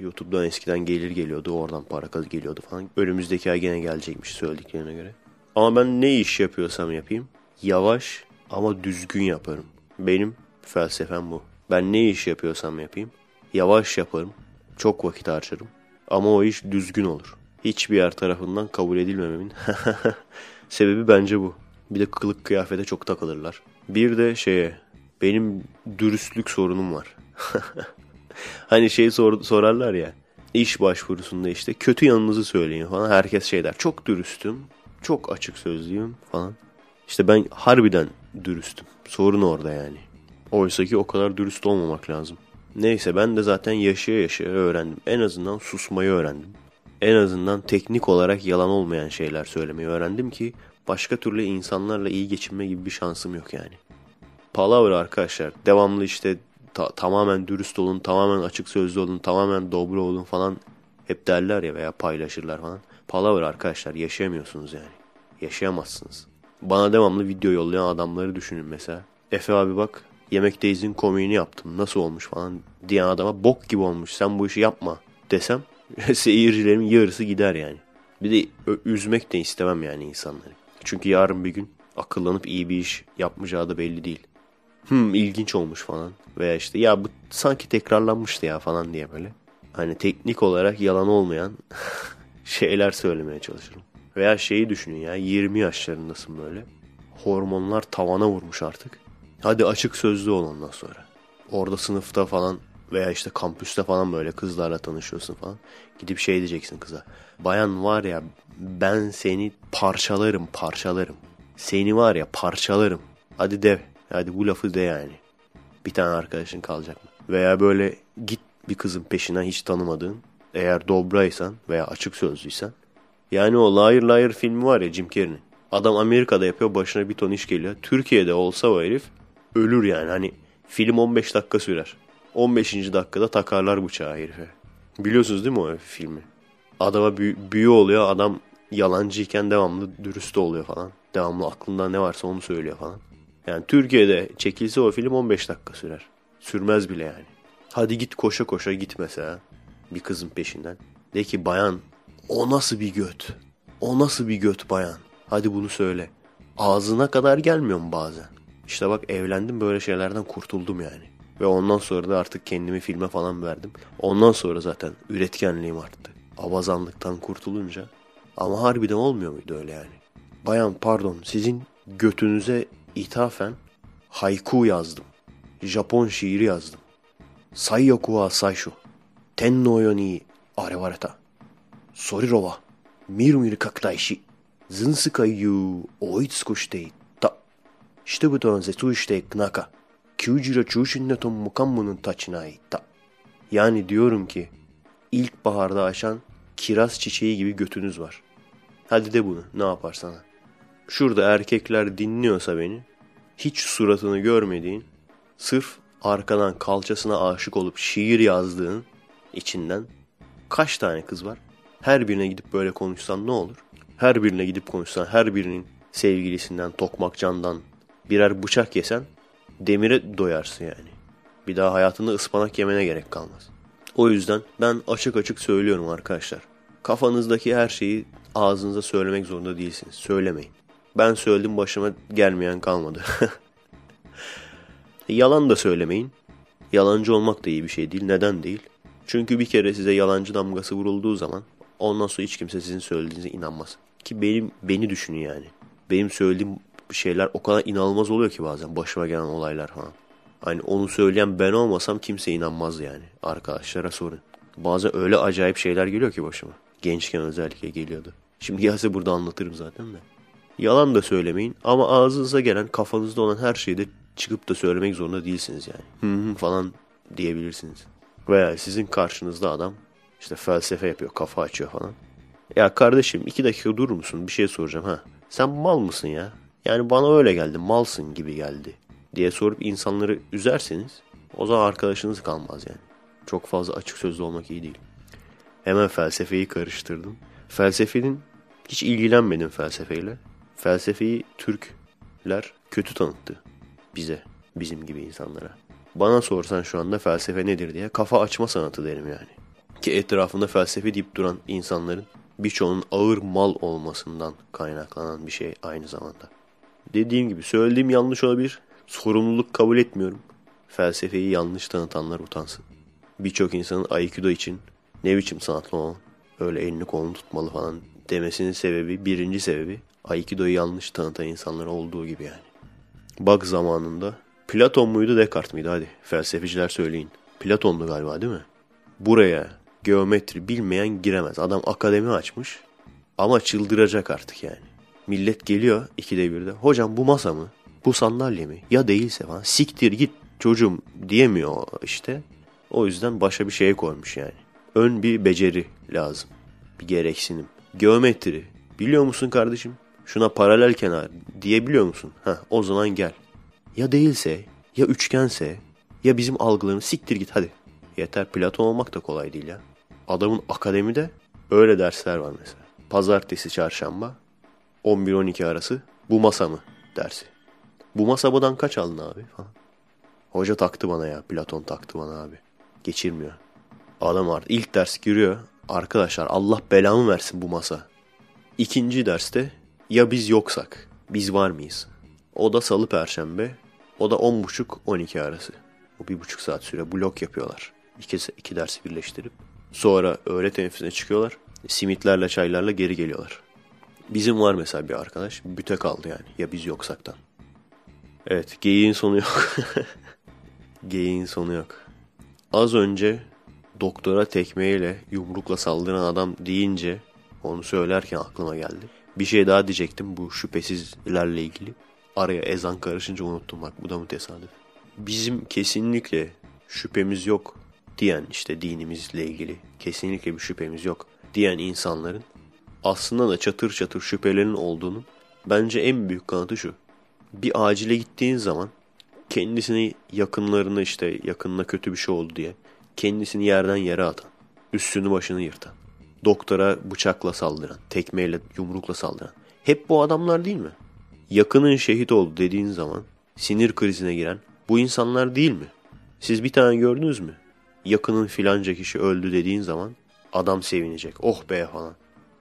YouTube'dan eskiden gelir geliyordu. Oradan para geliyordu falan. Önümüzdeki ay gene gelecekmiş söylediklerine göre. Ama ben ne iş yapıyorsam yapayım. Yavaş ama düzgün yaparım. Benim felsefem bu. Ben ne iş yapıyorsam yapayım. Yavaş yaparım. Çok vakit harcarım. Ama o iş düzgün olur. Hiçbir yer tarafından kabul edilmememin sebebi bence bu. Bir de kılık kıyafete çok takılırlar. Bir de şeye benim dürüstlük sorunum var. hani şey sor, sorarlar ya iş başvurusunda işte kötü yanınızı söyleyin falan. Herkes şey der çok dürüstüm, çok açık sözlüyüm falan. İşte ben harbiden dürüstüm. Sorun orada yani. Oysa ki o kadar dürüst olmamak lazım. Neyse ben de zaten yaşaya yaşaya öğrendim. En azından susmayı öğrendim. En azından teknik olarak yalan olmayan şeyler söylemeyi öğrendim ki başka türlü insanlarla iyi geçinme gibi bir şansım yok yani. Palavra arkadaşlar. Devamlı işte ta- tamamen dürüst olun, tamamen açık sözlü olun, tamamen dobra olun falan hep derler ya veya paylaşırlar falan. Palavra arkadaşlar yaşayamıyorsunuz yani. Yaşayamazsınız. Bana devamlı video yollayan adamları düşünün mesela. Efe abi bak Yemekteyiz'in komiğini yaptım nasıl olmuş falan diyen adama bok gibi olmuş sen bu işi yapma desem seyircilerimin yarısı gider yani. Bir de üzmek de istemem yani insanları. Çünkü yarın bir gün akıllanıp iyi bir iş yapmayacağı da belli değil. Hmm ilginç olmuş falan. Veya işte ya bu sanki tekrarlanmıştı ya falan diye böyle. Hani teknik olarak yalan olmayan şeyler söylemeye çalışırım. Veya şeyi düşünün ya 20 yaşlarındasın böyle. Hormonlar tavana vurmuş artık. Hadi açık sözlü ol ondan sonra. Orada sınıfta falan veya işte kampüste falan böyle kızlarla tanışıyorsun falan. Gidip şey diyeceksin kıza. Bayan var ya ben seni parçalarım parçalarım. Seni var ya parçalarım. Hadi de hadi bu lafı de yani. Bir tane arkadaşın kalacak mı? Veya böyle git bir kızın peşinden hiç tanımadığın. Eğer dobraysan veya açık sözlüysen. Yani o Liar Liar filmi var ya Jim Carrey'nin. Adam Amerika'da yapıyor başına bir ton iş geliyor. Türkiye'de olsa o herif ölür yani. Hani film 15 dakika sürer. 15. dakikada takarlar bıçağı herife. Biliyorsunuz değil mi o filmi? Adama büyü, büyü oluyor. Adam yalancıyken devamlı dürüst oluyor falan. Devamlı aklında ne varsa onu söylüyor falan. Yani Türkiye'de çekilse o film 15 dakika sürer. Sürmez bile yani. Hadi git koşa koşa git mesela. Bir kızın peşinden. De ki bayan o nasıl bir göt? O nasıl bir göt bayan? Hadi bunu söyle. Ağzına kadar gelmiyor mu bazen? İşte bak evlendim böyle şeylerden kurtuldum yani. Ve ondan sonra da artık kendimi filme falan verdim. Ondan sonra zaten üretkenliğim arttı. Abazanlıktan kurtulunca. Ama harbiden olmuyor muydu öyle yani? Bayan pardon sizin götünüze ithafen haiku yazdım. Japon şiiri yazdım. Sayyoku wa saishu. Tenno yo ni arewareta. Soriro wa miru miru kakutaishi. Zinsukai yu oitsuku shite itta. 人々は絶望していく中、球児ら中心でとmukammunun taçına itta. Yani diyorum ki ilkbaharda açan kiraz çiçeği gibi götünüz var. Hadi de bunu ne yaparsan. Şurada erkekler dinliyorsa beni hiç suratını görmediğin sırf arkadan kalçasına aşık olup şiir yazdığın içinden kaç tane kız var? Her birine gidip böyle konuşsan ne olur? Her birine gidip konuşsan her birinin sevgilisinden, tokmakcandan birer bıçak yesen demire doyarsın yani. Bir daha hayatında ıspanak yemene gerek kalmaz. O yüzden ben açık açık söylüyorum arkadaşlar. Kafanızdaki her şeyi ağzınıza söylemek zorunda değilsiniz. Söylemeyin. Ben söyledim başıma gelmeyen kalmadı. Yalan da söylemeyin. Yalancı olmak da iyi bir şey değil. Neden değil? Çünkü bir kere size yalancı damgası vurulduğu zaman ondan sonra hiç kimse sizin söylediğinize inanmaz. Ki benim beni düşünün yani. Benim söylediğim şeyler o kadar inanılmaz oluyor ki bazen başıma gelen olaylar falan. Hani onu söyleyen ben olmasam kimse inanmaz yani. Arkadaşlara sorun. Bazen öyle acayip şeyler geliyor ki başıma. Gençken özellikle geliyordu. Şimdi gelse burada anlatırım zaten de. Yalan da söylemeyin ama ağzınıza gelen kafanızda olan her şeyi de çıkıp da söylemek zorunda değilsiniz yani. Hı hı falan diyebilirsiniz. Veya sizin karşınızda adam işte felsefe yapıyor, kafa açıyor falan. Ya kardeşim iki dakika durur musun? Bir şey soracağım ha. Sen mal mısın ya? Yani bana öyle geldi, malsın gibi geldi diye sorup insanları üzerseniz o zaman arkadaşınız kalmaz yani. Çok fazla açık sözlü olmak iyi değil. Hemen felsefeyi karıştırdım. Felsefenin hiç ilgilenmedim felsefeyle. Felsefeyi Türkler kötü tanıttı bize, bizim gibi insanlara. Bana sorsan şu anda felsefe nedir diye kafa açma sanatı derim yani. Ki etrafında felsefe deyip duran insanların birçoğunun ağır mal olmasından kaynaklanan bir şey aynı zamanda. Dediğim gibi söylediğim yanlış olabilir. Sorumluluk kabul etmiyorum. Felsefeyi yanlış tanıtanlar utansın. Birçok insanın Aikido için ne biçim sanatlı o öyle elini kolunu tutmalı falan demesinin sebebi birinci sebebi Aikido'yu yanlış tanıtan insanlar olduğu gibi yani. Bak zamanında Platon muydu Descartes mıydı hadi felsefeciler söyleyin. Platon'du galiba değil mi? Buraya geometri bilmeyen giremez. Adam akademi açmış ama çıldıracak artık yani. Millet geliyor ikide birde. Hocam bu masa mı? Bu sandalye mi? Ya değilse falan. Siktir git çocuğum diyemiyor işte. O yüzden başa bir şeye koymuş yani. Ön bir beceri lazım. Bir gereksinim. Geometri. Biliyor musun kardeşim? Şuna paralel kenar diyebiliyor musun? Ha, o zaman gel. Ya değilse, ya üçgense, ya bizim algılarımız siktir git hadi. Yeter Platon olmak da kolay değil ya. Adamın akademide öyle dersler var mesela. Pazartesi, çarşamba 11-12 arası bu masa mı dersi. Bu masa budan kaç aldın abi falan. Hoca taktı bana ya. Platon taktı bana abi. Geçirmiyor. Adam artık ilk ders giriyor. Arkadaşlar Allah belamı versin bu masa. İkinci derste ya biz yoksak, biz var mıyız? O da salı perşembe, o da 10.30-12 arası. O bir buçuk saat süre blok yapıyorlar. İki, iki dersi birleştirip. Sonra öğle teneffüsüne çıkıyorlar. Simitlerle çaylarla geri geliyorlar. Bizim var mesela bir arkadaş. Büte kaldı yani. Ya biz yoksaktan. Evet geyiğin sonu yok. geyiğin sonu yok. Az önce doktora tekmeyle yumrukla saldıran adam deyince onu söylerken aklıma geldi. Bir şey daha diyecektim bu şüphesizlerle ilgili. Araya ezan karışınca unuttum bak bu da mı tesadüf. Bizim kesinlikle şüphemiz yok diyen işte dinimizle ilgili kesinlikle bir şüphemiz yok diyen insanların aslında da çatır çatır şüphelerin olduğunu bence en büyük kanıtı şu. Bir acile gittiğin zaman kendisini yakınlarına işte yakınına kötü bir şey oldu diye kendisini yerden yere atan, üstünü başını yırtan, doktora bıçakla saldıran, tekmeyle yumrukla saldıran. Hep bu adamlar değil mi? Yakının şehit oldu dediğin zaman sinir krizine giren bu insanlar değil mi? Siz bir tane gördünüz mü? Yakının filanca kişi öldü dediğin zaman adam sevinecek. Oh be falan.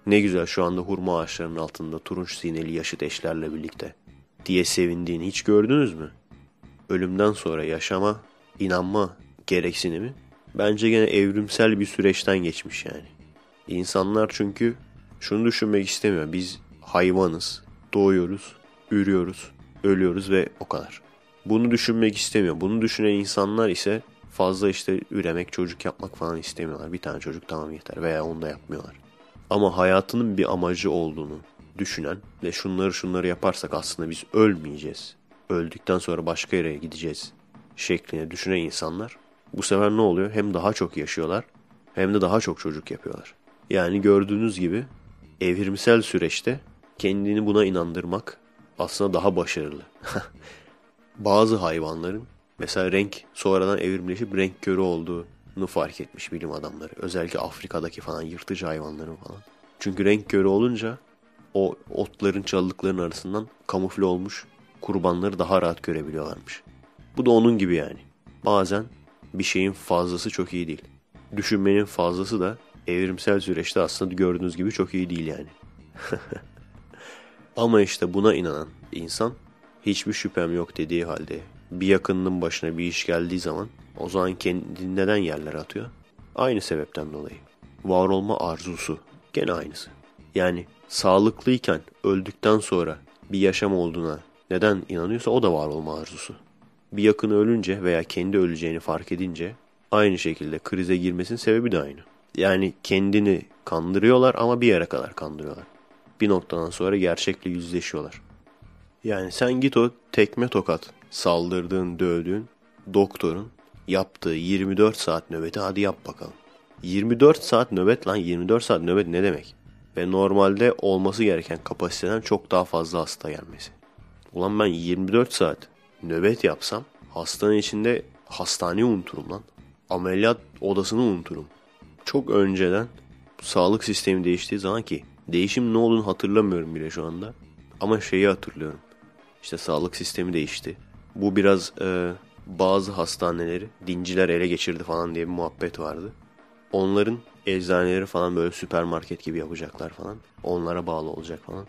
Ne güzel şu anda hurma ağaçlarının altında turunç sineli yaşıt eşlerle birlikte diye sevindiğini hiç gördünüz mü? Ölümden sonra yaşama, inanma gereksinimi bence gene evrimsel bir süreçten geçmiş yani. İnsanlar çünkü şunu düşünmek istemiyor. Biz hayvanız, doğuyoruz, ürüyoruz, ölüyoruz ve o kadar. Bunu düşünmek istemiyor. Bunu düşünen insanlar ise fazla işte üremek, çocuk yapmak falan istemiyorlar. Bir tane çocuk tamam yeter veya onu da yapmıyorlar. Ama hayatının bir amacı olduğunu düşünen ve şunları şunları yaparsak aslında biz ölmeyeceğiz. Öldükten sonra başka yere gideceğiz şeklinde düşünen insanlar bu sefer ne oluyor? Hem daha çok yaşıyorlar hem de daha çok çocuk yapıyorlar. Yani gördüğünüz gibi evrimsel süreçte kendini buna inandırmak aslında daha başarılı. Bazı hayvanların mesela renk sonradan evrimleşip renk körü olduğunu fark etmiş bilim adamları. Özellikle Afrika'daki falan yırtıcı hayvanların falan. Çünkü renk körü olunca o otların çalılıkların arasından kamufle olmuş kurbanları daha rahat görebiliyorlarmış. Bu da onun gibi yani. Bazen bir şeyin fazlası çok iyi değil. Düşünmenin fazlası da evrimsel süreçte aslında gördüğünüz gibi çok iyi değil yani. Ama işte buna inanan insan hiçbir şüphem yok dediği halde bir yakınının başına bir iş geldiği zaman o zaman kendini neden yerlere atıyor? Aynı sebepten dolayı. Var olma arzusu gene aynısı. Yani sağlıklıyken öldükten sonra bir yaşam olduğuna neden inanıyorsa o da var olma arzusu. Bir yakını ölünce veya kendi öleceğini fark edince aynı şekilde krize girmesinin sebebi de aynı. Yani kendini kandırıyorlar ama bir yere kadar kandırıyorlar. Bir noktadan sonra gerçekle yüzleşiyorlar. Yani sen git o tekme tokat saldırdığın, dövdüğün doktorun yaptığı 24 saat nöbeti hadi yap bakalım. 24 saat nöbet lan 24 saat nöbet ne demek? Ve normalde olması gereken kapasiteden çok daha fazla hasta gelmesi. Ulan ben 24 saat nöbet yapsam hastanın içinde hastaneyi unuturum lan. Ameliyat odasını unuturum. Çok önceden sağlık sistemi değiştiği zaman ki değişim ne olduğunu hatırlamıyorum bile şu anda. Ama şeyi hatırlıyorum. İşte sağlık sistemi değişti. Bu biraz e, bazı hastaneleri dinciler ele geçirdi falan diye bir muhabbet vardı. Onların eczaneleri falan böyle süpermarket gibi yapacaklar falan. Onlara bağlı olacak falan.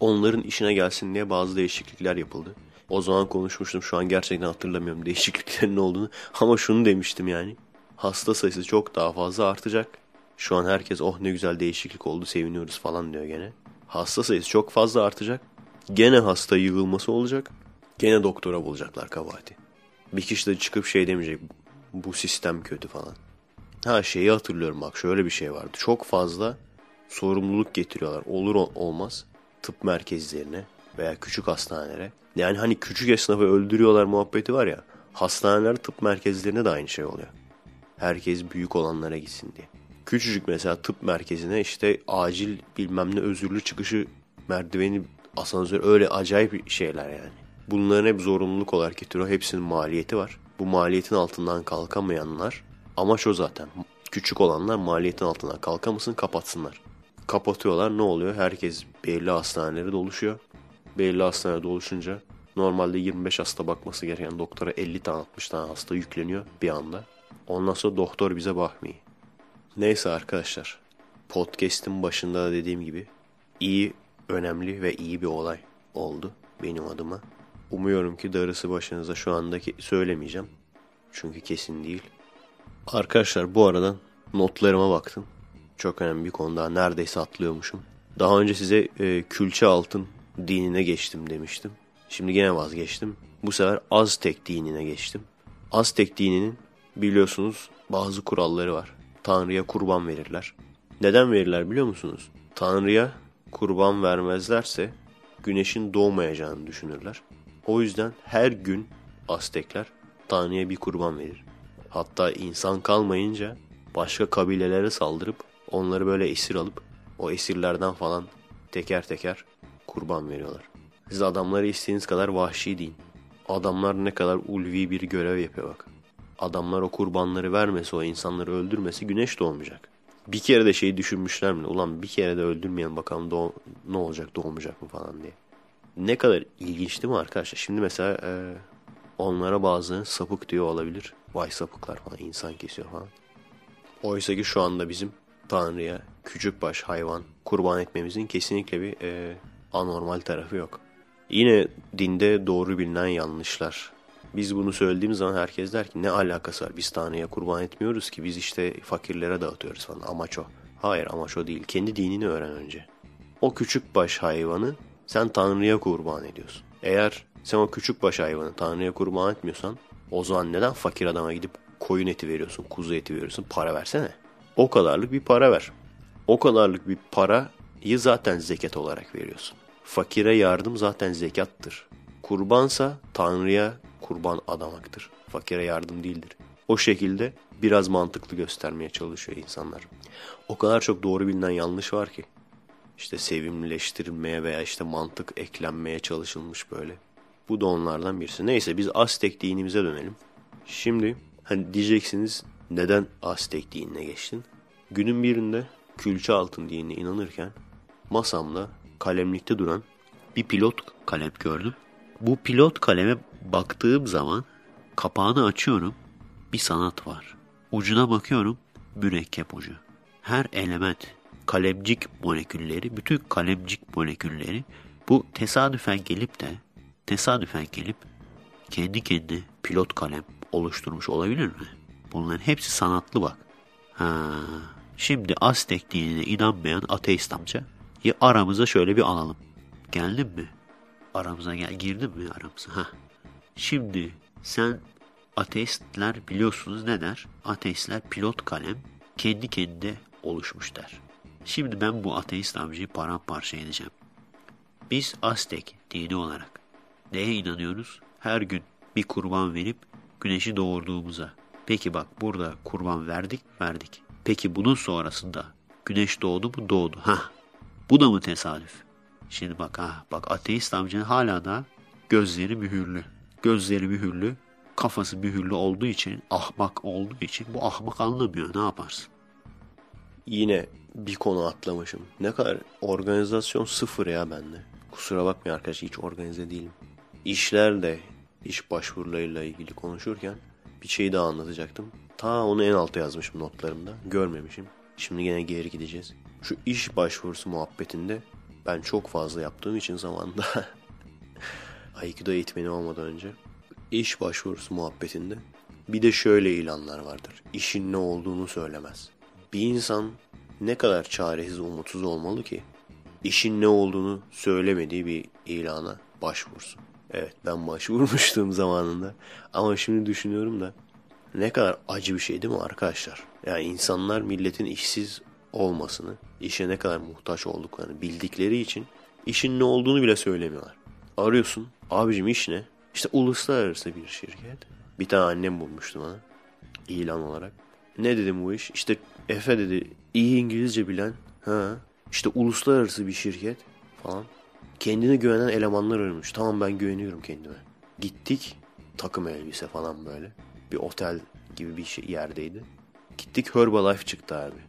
Onların işine gelsin diye bazı değişiklikler yapıldı. O zaman konuşmuştum. Şu an gerçekten hatırlamıyorum değişikliklerin ne olduğunu. Ama şunu demiştim yani. Hasta sayısı çok daha fazla artacak. Şu an herkes oh ne güzel değişiklik oldu seviniyoruz falan diyor gene. Hasta sayısı çok fazla artacak. Gene hasta yığılması olacak. Gene doktora bulacaklar kabahati. Bir kişi de çıkıp şey demeyecek. Bu sistem kötü falan. Ha şeyi hatırlıyorum bak şöyle bir şey vardı. Çok fazla sorumluluk getiriyorlar. Olur olmaz tıp merkezlerine veya küçük hastanelere. Yani hani küçük esnafı öldürüyorlar muhabbeti var ya. Hastaneler tıp merkezlerine de aynı şey oluyor. Herkes büyük olanlara gitsin diye. Küçücük mesela tıp merkezine işte acil bilmem ne özürlü çıkışı merdiveni asansör öyle acayip şeyler yani. Bunların hep zorunluluk olarak getiriyor. Hepsinin maliyeti var. Bu maliyetin altından kalkamayanlar amaç o zaten. Küçük olanlar maliyetin altından kalkamasın kapatsınlar. Kapatıyorlar ne oluyor? Herkes belli hastaneleri doluşuyor. Belli hastanede doluşunca normalde 25 hasta bakması gereken doktora 50 tane 60 tane hasta yükleniyor bir anda. Ondan sonra doktor bize bakmıyor. Neyse arkadaşlar. Podcast'in başında da dediğim gibi iyi, önemli ve iyi bir olay oldu benim adıma. Umuyorum ki darısı başınıza şu andaki söylemeyeceğim. Çünkü kesin değil. Arkadaşlar bu aradan notlarıma baktım. Çok önemli bir konuda neredeyse atlıyormuşum. Daha önce size e, külçe altın dinine geçtim demiştim. Şimdi gene vazgeçtim. Bu sefer Aztek dinine geçtim. Aztek dininin biliyorsunuz bazı kuralları var. Tanrı'ya kurban verirler. Neden verirler biliyor musunuz? Tanrı'ya kurban vermezlerse güneşin doğmayacağını düşünürler. O yüzden her gün Aztekler Tanrı'ya bir kurban verir. Hatta insan kalmayınca başka kabilelere saldırıp onları böyle esir alıp o esirlerden falan teker teker kurban veriyorlar. Siz adamları istediğiniz kadar vahşi deyin. Adamlar ne kadar ulvi bir görev yapıyor bak. Adamlar o kurbanları vermesi, o insanları öldürmesi güneş doğmayacak. Bir kere de şeyi düşünmüşler mi? Ulan bir kere de öldürmeyen bakalım doğ ne olacak doğmayacak mı falan diye. Ne kadar ilginç değil mi arkadaşlar? Şimdi mesela e, onlara bazı sapık diyor olabilir. Vay sapıklar falan insan kesiyor falan. Oysa ki şu anda bizim Tanrı'ya küçük baş hayvan kurban etmemizin kesinlikle bir e, anormal tarafı yok. Yine dinde doğru bilinen yanlışlar. Biz bunu söylediğimiz zaman herkes der ki ne alakası var biz Tanrı'ya kurban etmiyoruz ki biz işte fakirlere dağıtıyoruz falan amaç o. Hayır amaç o değil kendi dinini öğren önce. O küçük baş hayvanı sen Tanrı'ya kurban ediyorsun. Eğer sen o küçük baş hayvanı Tanrı'ya kurban etmiyorsan o zaman neden fakir adama gidip koyun eti veriyorsun, kuzu eti veriyorsun, para versene. O kadarlık bir para ver. O kadarlık bir parayı zaten zekat olarak veriyorsun. Fakire yardım zaten zekattır. Kurbansa Tanrı'ya kurban adamaktır. Fakire yardım değildir. O şekilde biraz mantıklı göstermeye çalışıyor insanlar. O kadar çok doğru bilinen yanlış var ki. İşte sevimlileştirilmeye veya işte mantık eklenmeye çalışılmış böyle. Bu da onlardan birisi. Neyse biz Aztek dinimize dönelim. Şimdi hani diyeceksiniz neden Aztek dinine geçtin? Günün birinde külçe altın dinine inanırken masamda kalemlikte duran bir pilot kalem gördüm. Bu pilot kaleme baktığım zaman kapağını açıyorum. Bir sanat var. Ucuna bakıyorum mürekkep ucu. Her element kalemcik molekülleri, bütün kalemcik molekülleri bu tesadüfen gelip de tesadüfen gelip kendi kendi pilot kalem oluşturmuş olabilir mi? Bunların hepsi sanatlı bak. Ha, şimdi Aztek dinine inanmayan ateist amca ya aramıza şöyle bir alalım. Geldin mi? Aramıza gel, girdin mi aramıza? Ha. Şimdi sen ateistler biliyorsunuz ne der? Ateistler pilot kalem kendi kendine oluşmuş der. Şimdi ben bu ateist amcayı paramparça edeceğim. Biz Aztek dini olarak neye inanıyoruz? Her gün bir kurban verip güneşi doğurduğumuza. Peki bak burada kurban verdik verdik. Peki bunun sonrasında güneş doğdu mu doğdu. Ha bu da mı tesadüf? Şimdi bak ha bak ateist amcanın hala da gözleri mühürlü. Gözleri mühürlü, kafası mühürlü olduğu için, ahmak olduğu için bu ahmak anlamıyor. Ne yaparsın? Yine bir konu atlamışım. Ne kadar organizasyon sıfır ya bende. Kusura bakmayın arkadaş hiç organize değilim. İşlerle, iş başvurularıyla ilgili konuşurken bir şeyi daha anlatacaktım. Ta onu en alta yazmışım notlarımda. Görmemişim. Şimdi yine geri gideceğiz. Şu iş başvurusu muhabbetinde ben çok fazla yaptığım için zamanda Aikido eğitmeni olmadan önce iş başvurusu muhabbetinde bir de şöyle ilanlar vardır. İşin ne olduğunu söylemez. Bir insan ne kadar çaresiz, umutsuz olmalı ki işin ne olduğunu söylemediği bir ilana başvursun. Evet ben başvurmuştum zamanında ama şimdi düşünüyorum da ne kadar acı bir şey değil mi arkadaşlar? Yani insanlar milletin işsiz olmasını, işe ne kadar muhtaç olduklarını bildikleri için işin ne olduğunu bile söylemiyorlar. Arıyorsun, abicim iş ne? İşte uluslararası bir şirket. Bir tane annem bulmuştu bana ilan olarak. Ne dedim bu iş? İşte Efe dedi iyi İngilizce bilen ha işte uluslararası bir şirket falan. Kendine güvenen elemanlar arıyormuş. Tamam ben güveniyorum kendime. Gittik takım elbise falan böyle. Bir otel gibi bir şey yerdeydi. Gittik Herbalife çıktı abi.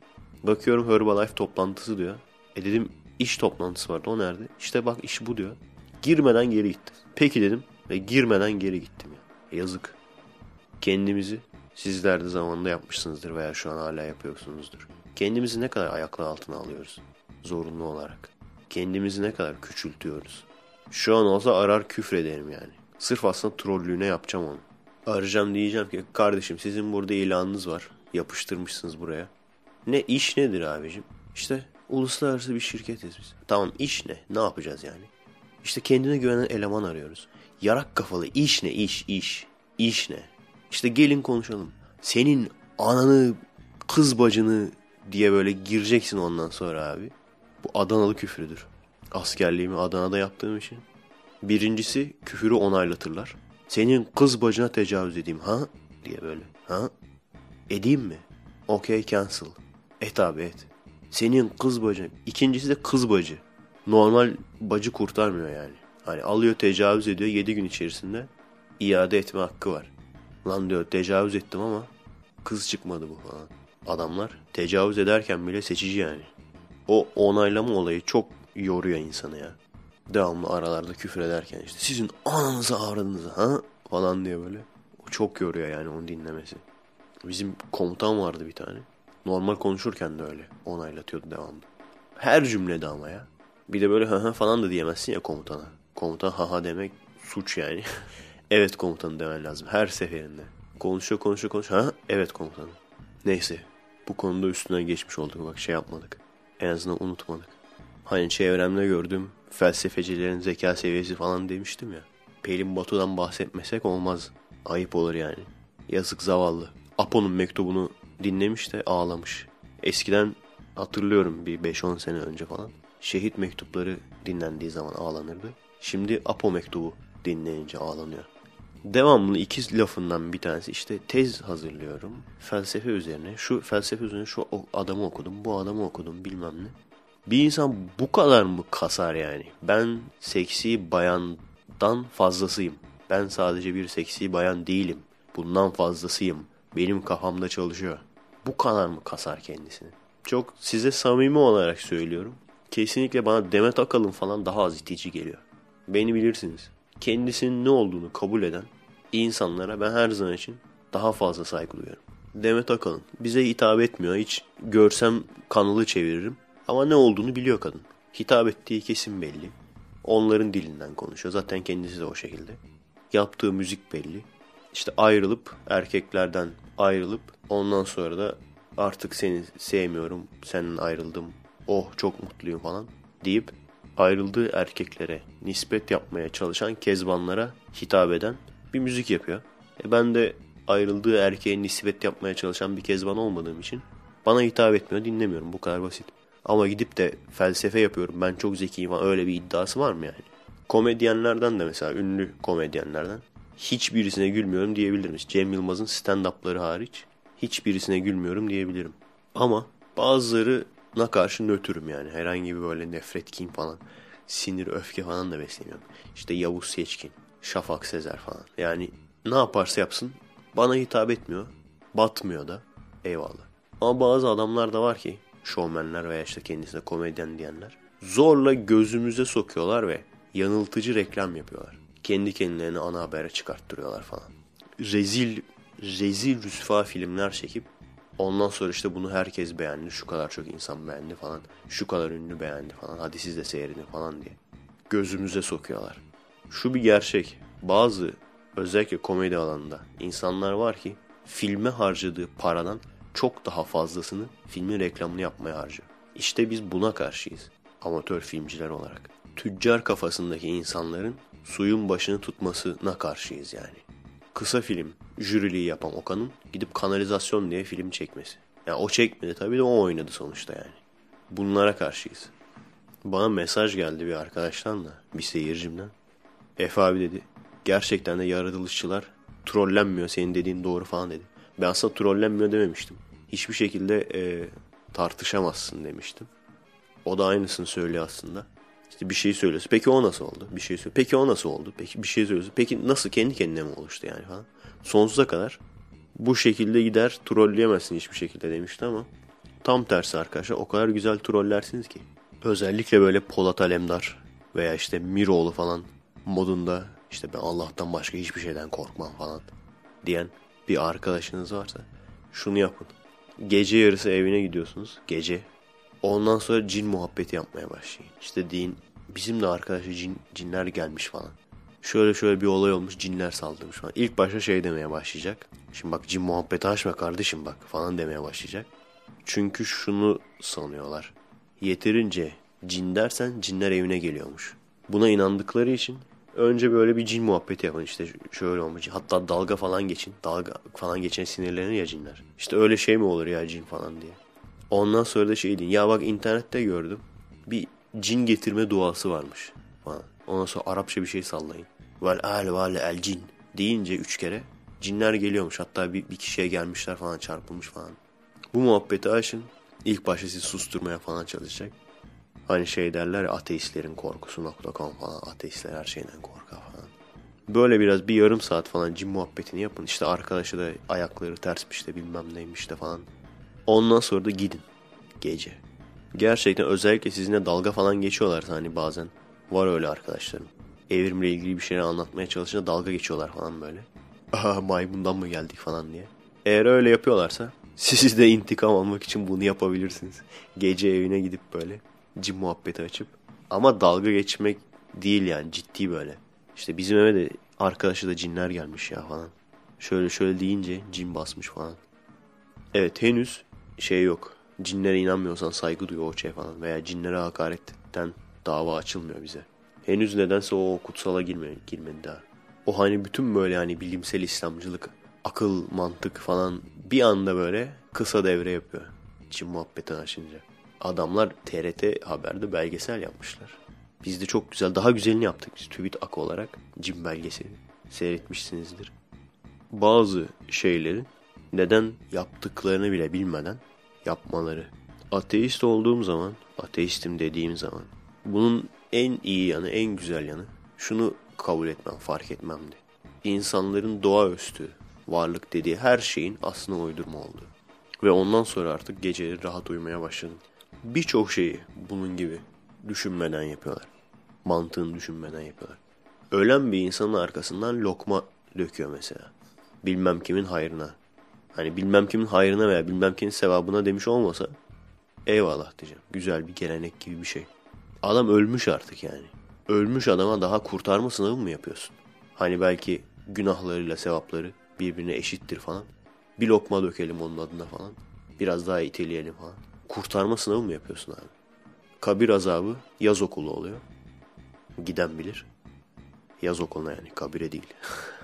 Bakıyorum Herbalife toplantısı diyor. E dedim iş toplantısı vardı o nerede? İşte bak iş bu diyor. Girmeden geri gittim. Peki dedim ve girmeden geri gittim ya. Yazık. Kendimizi sizler de zamanında yapmışsınızdır veya şu an hala yapıyorsunuzdur. Kendimizi ne kadar ayaklar altına alıyoruz zorunlu olarak. Kendimizi ne kadar küçültüyoruz. Şu an olsa arar küfrederim yani. Sırf aslında trollüğüne yapacağım onu. Arayacağım diyeceğim ki kardeşim sizin burada ilanınız var. Yapıştırmışsınız buraya. Ne iş nedir abicim? İşte uluslararası bir şirketiz biz. Tamam iş ne? Ne yapacağız yani? İşte kendine güvenen eleman arıyoruz. Yarak kafalı iş ne iş iş. İş ne? İşte gelin konuşalım. Senin ananı kız bacını diye böyle gireceksin ondan sonra abi. Bu Adanalı küfrüdür. Askerliğimi Adana'da yaptığım için. Birincisi küfürü onaylatırlar. Senin kız bacına tecavüz edeyim ha? Diye böyle. Ha? Edeyim mi? Okay cancel. Et abi et. Senin kız bacı. İkincisi de kız bacı. Normal bacı kurtarmıyor yani. Hani alıyor tecavüz ediyor 7 gün içerisinde iade etme hakkı var. Lan diyor tecavüz ettim ama kız çıkmadı bu falan. Adamlar tecavüz ederken bile seçici yani. O onaylama olayı çok yoruyor insanı ya. Devamlı aralarda küfür ederken işte sizin ananızı ağrınızı ha falan diye böyle. O çok yoruyor yani onu dinlemesi. Bizim komutan vardı bir tane. Normal konuşurken de öyle onaylatıyordu devamlı. Her cümlede ama ya. Bir de böyle ha ha falan da diyemezsin ya komutana. Komutan ha ha demek suç yani. evet komutanım demen lazım her seferinde. Konuşuyor konuşuyor konuşuyor. Ha evet komutanım. Neyse bu konuda üstünden geçmiş olduk bak şey yapmadık. En azından unutmadık. Hani çevremde gördüğüm felsefecilerin zeka seviyesi falan demiştim ya. Pelin Batu'dan bahsetmesek olmaz. Ayıp olur yani. Yazık zavallı. Apo'nun mektubunu dinlemiş de ağlamış. Eskiden hatırlıyorum bir 5-10 sene önce falan. Şehit mektupları dinlendiği zaman ağlanırdı. Şimdi Apo mektubu dinleyince ağlanıyor. Devamlı iki lafından bir tanesi işte tez hazırlıyorum. Felsefe üzerine. Şu felsefe üzerine şu adamı okudum. Bu adamı okudum bilmem ne. Bir insan bu kadar mı kasar yani? Ben seksi bayandan fazlasıyım. Ben sadece bir seksi bayan değilim. Bundan fazlasıyım. Benim kafamda çalışıyor. Bu kadar mı kasar kendisini? Çok size samimi olarak söylüyorum. Kesinlikle bana Demet Akalın falan daha az itici geliyor. Beni bilirsiniz. Kendisinin ne olduğunu kabul eden insanlara ben her zaman için daha fazla saygı duyuyorum. Demet Akalın bize hitap etmiyor. Hiç görsem kanalı çeviririm. Ama ne olduğunu biliyor kadın. Hitap ettiği kesin belli. Onların dilinden konuşuyor. Zaten kendisi de o şekilde. Yaptığı müzik belli. İşte ayrılıp erkeklerden ayrılıp ondan sonra da artık seni sevmiyorum, senin ayrıldım, oh çok mutluyum falan deyip ayrıldığı erkeklere nispet yapmaya çalışan kezbanlara hitap eden bir müzik yapıyor. E ben de ayrıldığı erkeğe nispet yapmaya çalışan bir kezban olmadığım için bana hitap etmiyor dinlemiyorum bu kadar basit. Ama gidip de felsefe yapıyorum ben çok zekiyim falan öyle bir iddiası var mı yani? Komedyenlerden de mesela ünlü komedyenlerden hiçbirisine gülmüyorum diyebilirim. Cem Yılmaz'ın stand-up'ları hariç hiçbirisine gülmüyorum diyebilirim. Ama bazılarına karşı nötrüm yani. Herhangi bir böyle nefret, kin falan, sinir, öfke falan da beslemiyorum. İşte Yavuz Seçkin, Şafak Sezer falan. Yani ne yaparsa yapsın bana hitap etmiyor. Batmıyor da. Eyvallah. Ama bazı adamlar da var ki şovmenler veya işte kendisine komedyen diyenler zorla gözümüze sokuyorlar ve yanıltıcı reklam yapıyorlar. Kendi kendilerini ana habere çıkarttırıyorlar falan. Rezil rezil rüsva filmler çekip ondan sonra işte bunu herkes beğendi. Şu kadar çok insan beğendi falan. Şu kadar ünlü beğendi falan. Hadi siz de seyredin falan diye. Gözümüze sokuyorlar. Şu bir gerçek. Bazı özellikle komedi alanında insanlar var ki filme harcadığı paradan çok daha fazlasını filmin reklamını yapmaya harcıyor. İşte biz buna karşıyız. Amatör filmciler olarak. Tüccar kafasındaki insanların suyun başını tutmasına karşıyız yani. Kısa film jüriliği yapan Okan'ın gidip kanalizasyon diye film çekmesi. Yani o çekmedi tabii de o oynadı sonuçta yani. Bunlara karşıyız. Bana mesaj geldi bir arkadaştan da, bir seyircimden. Efe abi dedi, gerçekten de yaratılışçılar trollenmiyor senin dediğin doğru falan dedi. Ben aslında trollenmiyor dememiştim. Hiçbir şekilde e, tartışamazsın demiştim. O da aynısını söylüyor aslında. İşte bir şey söylüyorsun. Peki o nasıl oldu? Bir şey söylüyor. Peki o nasıl oldu? Peki bir şey söylüyorsun. Peki nasıl kendi kendine mi oluştu yani falan. Sonsuza kadar bu şekilde gider trolleyemezsin hiçbir şekilde demişti ama tam tersi arkadaşlar. O kadar güzel trollersiniz ki. Özellikle böyle Polat Alemdar veya işte Miroğlu falan modunda işte ben Allah'tan başka hiçbir şeyden korkmam falan diyen bir arkadaşınız varsa şunu yapın. Gece yarısı evine gidiyorsunuz. Gece. Ondan sonra cin muhabbeti yapmaya başlayın. İşte deyin bizim de arkadaşa cin, cinler gelmiş falan. Şöyle şöyle bir olay olmuş cinler saldırmış falan. İlk başta şey demeye başlayacak. Şimdi bak cin muhabbeti açma kardeşim bak falan demeye başlayacak. Çünkü şunu sanıyorlar. Yeterince cin dersen cinler evine geliyormuş. Buna inandıkları için önce böyle bir cin muhabbeti yapın işte şöyle olmuş. Hatta dalga falan geçin. Dalga falan geçen sinirlenir ya cinler. İşte öyle şey mi olur ya cin falan diye. Ondan sonra da şey deyin. Ya bak internette gördüm. Bir cin getirme duası varmış falan. Ondan sonra Arapça bir şey sallayın. Vel al vel el cin deyince üç kere cinler geliyormuş. Hatta bir, bir kişiye gelmişler falan çarpılmış falan. Bu muhabbeti açın. İlk başta sizi susturmaya falan çalışacak. Hani şey derler ya ateistlerin korkusu.com falan. Ateistler her şeyden korkar falan. Böyle biraz bir yarım saat falan cin muhabbetini yapın. İşte arkadaşı da ayakları tersmiş de bilmem neymiş de falan. Ondan sonra da gidin. Gece. Gerçekten özellikle sizinle dalga falan geçiyorlar hani bazen. Var öyle arkadaşlarım. Evrimle ilgili bir şeyler anlatmaya çalışınca dalga geçiyorlar falan böyle. Aha maymundan mı geldik falan diye. Eğer öyle yapıyorlarsa siz de intikam almak için bunu yapabilirsiniz. Gece evine gidip böyle cin muhabbeti açıp. Ama dalga geçmek değil yani ciddi böyle. İşte bizim eve de arkadaşı da cinler gelmiş ya falan. Şöyle şöyle deyince cin basmış falan. Evet henüz şey yok. Cinlere inanmıyorsan saygı duyuyor o şey falan. Veya cinlere hakaretten dava açılmıyor bize. Henüz nedense o kutsala girmedi, girmedi daha. O hani bütün böyle hani bilimsel İslamcılık, akıl, mantık falan bir anda böyle kısa devre yapıyor. Cin muhabbeti açınca. Adamlar TRT Haber'de belgesel yapmışlar. Biz de çok güzel, daha güzelini yaptık biz TÜBİT AK olarak. Cin belgeseli. Seyretmişsinizdir. Bazı şeyleri neden yaptıklarını bile bilmeden yapmaları. Ateist olduğum zaman, ateistim dediğim zaman bunun en iyi yanı, en güzel yanı şunu kabul etmem, fark etmemdi. İnsanların doğaüstü varlık dediği her şeyin aslında uydurma oldu. Ve ondan sonra artık geceleri rahat uyumaya başladım. Birçok şeyi bunun gibi düşünmeden yapıyorlar. Mantığını düşünmeden yapıyorlar. Ölen bir insanın arkasından lokma döküyor mesela. Bilmem kimin hayrına. Hani bilmem kimin hayrına veya bilmem kimin sevabına demiş olmasa eyvallah diyeceğim. Güzel bir gelenek gibi bir şey. Adam ölmüş artık yani. Ölmüş adama daha kurtarma sınavı mı yapıyorsun? Hani belki günahlarıyla sevapları birbirine eşittir falan. Bir lokma dökelim onun adına falan. Biraz daha iteleyelim falan. Kurtarma sınavı mı yapıyorsun abi? Kabir azabı yaz okulu oluyor. Giden bilir. Yaz okuluna yani kabire değil.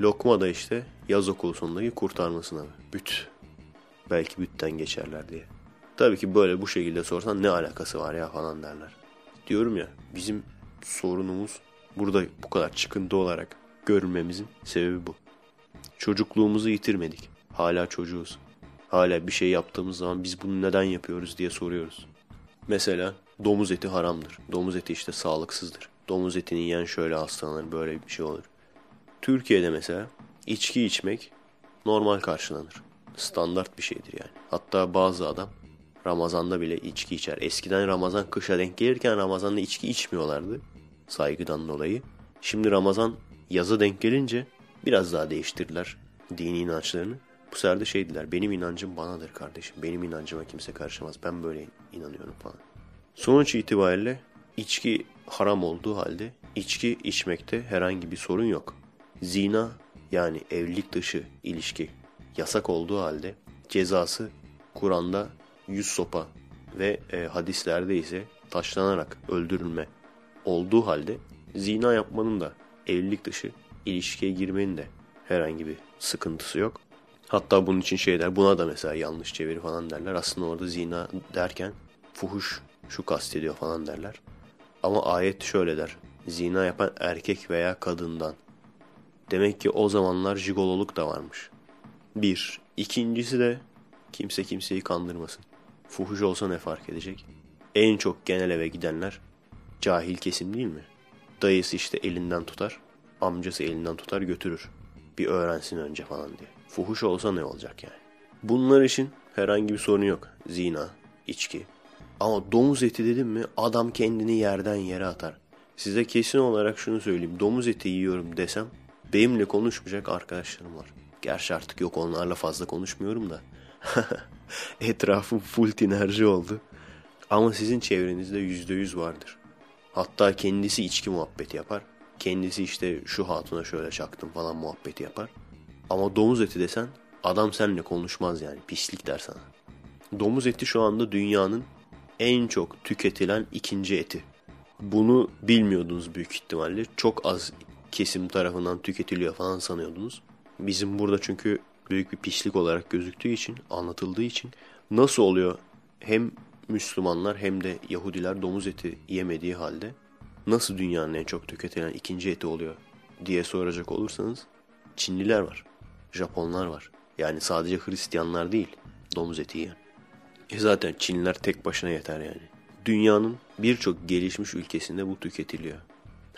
Lokma da işte yaz okulu sonundaki kurtarma sınavı. Büt. Belki bütten geçerler diye. Tabii ki böyle bu şekilde sorsan ne alakası var ya falan derler. Diyorum ya bizim sorunumuz burada bu kadar çıkıntı olarak görünmemizin sebebi bu. Çocukluğumuzu yitirmedik. Hala çocuğuz. Hala bir şey yaptığımız zaman biz bunu neden yapıyoruz diye soruyoruz. Mesela domuz eti haramdır. Domuz eti işte sağlıksızdır. Domuz etini yiyen şöyle hastalanır böyle bir şey olur. Türkiye'de mesela içki içmek normal karşılanır. Standart bir şeydir yani. Hatta bazı adam Ramazan'da bile içki içer. Eskiden Ramazan kışa denk gelirken Ramazan'da içki içmiyorlardı. Saygıdan dolayı. Şimdi Ramazan yaza denk gelince biraz daha değiştirdiler Dini inançlarını. Bu sefer de şey dediler benim inancım banadır kardeşim. Benim inancıma kimse karışamaz. Ben böyle inanıyorum falan. Sonuç itibariyle içki haram olduğu halde içki içmekte herhangi bir sorun yok. Zina yani evlilik dışı ilişki yasak olduğu halde cezası Kur'an'da yüz sopa ve e, hadislerde ise taşlanarak öldürülme olduğu halde zina yapmanın da evlilik dışı ilişkiye girmenin de herhangi bir sıkıntısı yok. Hatta bunun için şey der buna da mesela yanlış çeviri falan derler. Aslında orada zina derken fuhuş şu kastediyor falan derler. Ama ayet şöyle der. Zina yapan erkek veya kadından. Demek ki o zamanlar jigololuk da varmış. Bir. İkincisi de kimse kimseyi kandırmasın. Fuhuş olsa ne fark edecek? En çok genel eve gidenler cahil kesim değil mi? Dayısı işte elinden tutar, amcası elinden tutar götürür. Bir öğrensin önce falan diye. Fuhuş olsa ne olacak yani? Bunlar için herhangi bir sorun yok. Zina, içki. Ama domuz eti dedim mi adam kendini yerden yere atar. Size kesin olarak şunu söyleyeyim. Domuz eti yiyorum desem benimle konuşmayacak arkadaşlarım var. Gerçi artık yok onlarla fazla konuşmuyorum da. Etrafım full tinerci oldu. Ama sizin çevrenizde yüzde yüz vardır. Hatta kendisi içki muhabbeti yapar. Kendisi işte şu hatuna şöyle çaktım falan muhabbeti yapar. Ama domuz eti desen adam seninle konuşmaz yani pislik der sana. Domuz eti şu anda dünyanın en çok tüketilen ikinci eti. Bunu bilmiyordunuz büyük ihtimalle. Çok az kesim tarafından tüketiliyor falan sanıyordunuz. Bizim burada çünkü büyük bir pislik olarak gözüktüğü için, anlatıldığı için nasıl oluyor hem Müslümanlar hem de Yahudiler domuz eti yemediği halde nasıl dünyanın en çok tüketilen ikinci eti oluyor diye soracak olursanız Çinliler var, Japonlar var. Yani sadece Hristiyanlar değil domuz eti yiyen. E zaten Çinliler tek başına yeter yani. Dünyanın birçok gelişmiş ülkesinde bu tüketiliyor.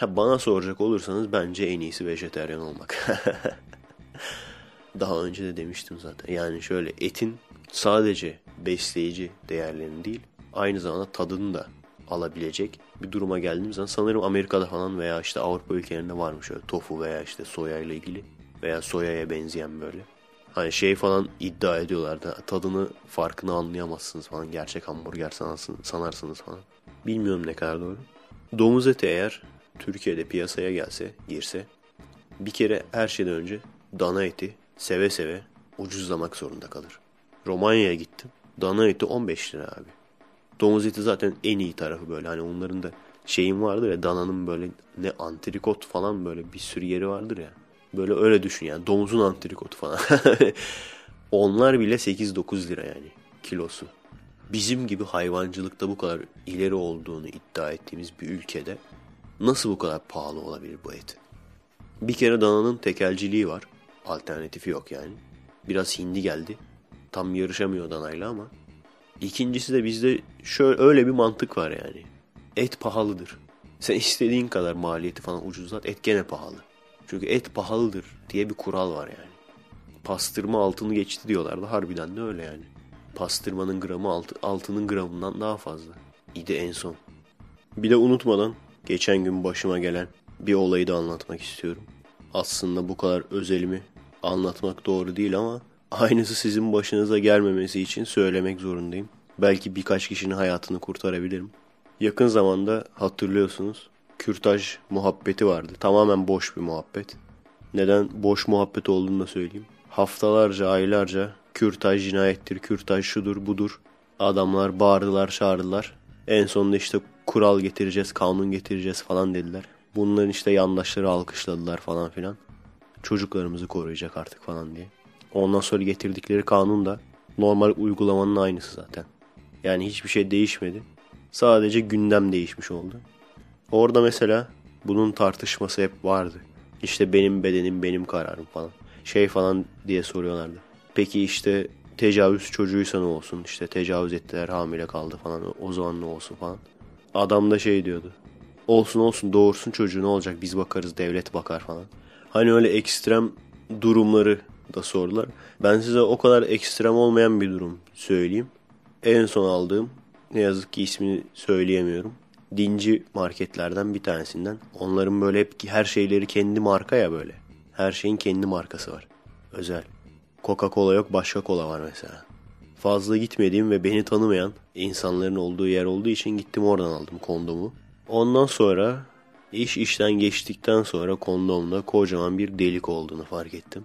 Ha bana soracak olursanız bence en iyisi vejeteryan olmak. Daha önce de demiştim zaten. Yani şöyle etin sadece besleyici değerlerini değil aynı zamanda tadını da alabilecek bir duruma geldiğimiz zaman sanırım Amerika'da falan veya işte Avrupa ülkelerinde varmış öyle tofu veya işte soya ile ilgili veya soyaya benzeyen böyle. Hani şey falan iddia ediyorlardı. Tadını farkını anlayamazsınız falan. Gerçek hamburger sanarsınız falan. Bilmiyorum ne kadar doğru. Domuz eti eğer Türkiye'de piyasaya gelse, girse bir kere her şeyden önce dana eti seve seve ucuzlamak zorunda kalır. Romanya'ya gittim. Dana eti 15 lira abi. Domuz eti zaten en iyi tarafı böyle. Hani onların da şeyin vardır ya dananın böyle ne antrikot falan böyle bir sürü yeri vardır ya. Böyle öyle düşün yani domuzun antrikotu falan. Onlar bile 8-9 lira yani kilosu. Bizim gibi hayvancılıkta bu kadar ileri olduğunu iddia ettiğimiz bir ülkede nasıl bu kadar pahalı olabilir bu et? Bir kere dananın tekelciliği var. Alternatifi yok yani. Biraz hindi geldi. Tam yarışamıyor danayla ama. İkincisi de bizde şöyle öyle bir mantık var yani. Et pahalıdır. Sen istediğin kadar maliyeti falan ucuzlat et gene pahalı. Çünkü et pahalıdır diye bir kural var yani. Pastırma altını geçti diyorlardı. Harbiden de öyle yani. Pastırmanın gramı altı, altının gramından daha fazla. İdi en son. Bir de unutmadan geçen gün başıma gelen bir olayı da anlatmak istiyorum. Aslında bu kadar özelimi anlatmak doğru değil ama aynısı sizin başınıza gelmemesi için söylemek zorundayım. Belki birkaç kişinin hayatını kurtarabilirim. Yakın zamanda hatırlıyorsunuz kürtaj muhabbeti vardı. Tamamen boş bir muhabbet. Neden boş muhabbet olduğunu da söyleyeyim. Haftalarca, aylarca kürtaj cinayettir, kürtaj şudur, budur. Adamlar bağırdılar, çağırdılar. En sonunda işte kural getireceğiz, kanun getireceğiz falan dediler. Bunların işte yandaşları alkışladılar falan filan. Çocuklarımızı koruyacak artık falan diye. Ondan sonra getirdikleri kanun da normal uygulamanın aynısı zaten. Yani hiçbir şey değişmedi. Sadece gündem değişmiş oldu. Orada mesela bunun tartışması hep vardı. İşte benim bedenim benim kararım falan. Şey falan diye soruyorlardı. Peki işte tecavüz çocuğuysa ne olsun? İşte tecavüz ettiler hamile kaldı falan. O zaman ne olsun falan. Adam da şey diyordu. Olsun olsun doğursun çocuğu ne olacak biz bakarız devlet bakar falan. Hani öyle ekstrem durumları da sordular. Ben size o kadar ekstrem olmayan bir durum söyleyeyim. En son aldığım ne yazık ki ismini söyleyemiyorum dinci marketlerden bir tanesinden. Onların böyle hep her şeyleri kendi marka ya böyle. Her şeyin kendi markası var. Özel. Coca-Cola yok başka kola var mesela. Fazla gitmediğim ve beni tanımayan insanların olduğu yer olduğu için gittim oradan aldım kondomu. Ondan sonra iş işten geçtikten sonra kondomda kocaman bir delik olduğunu fark ettim.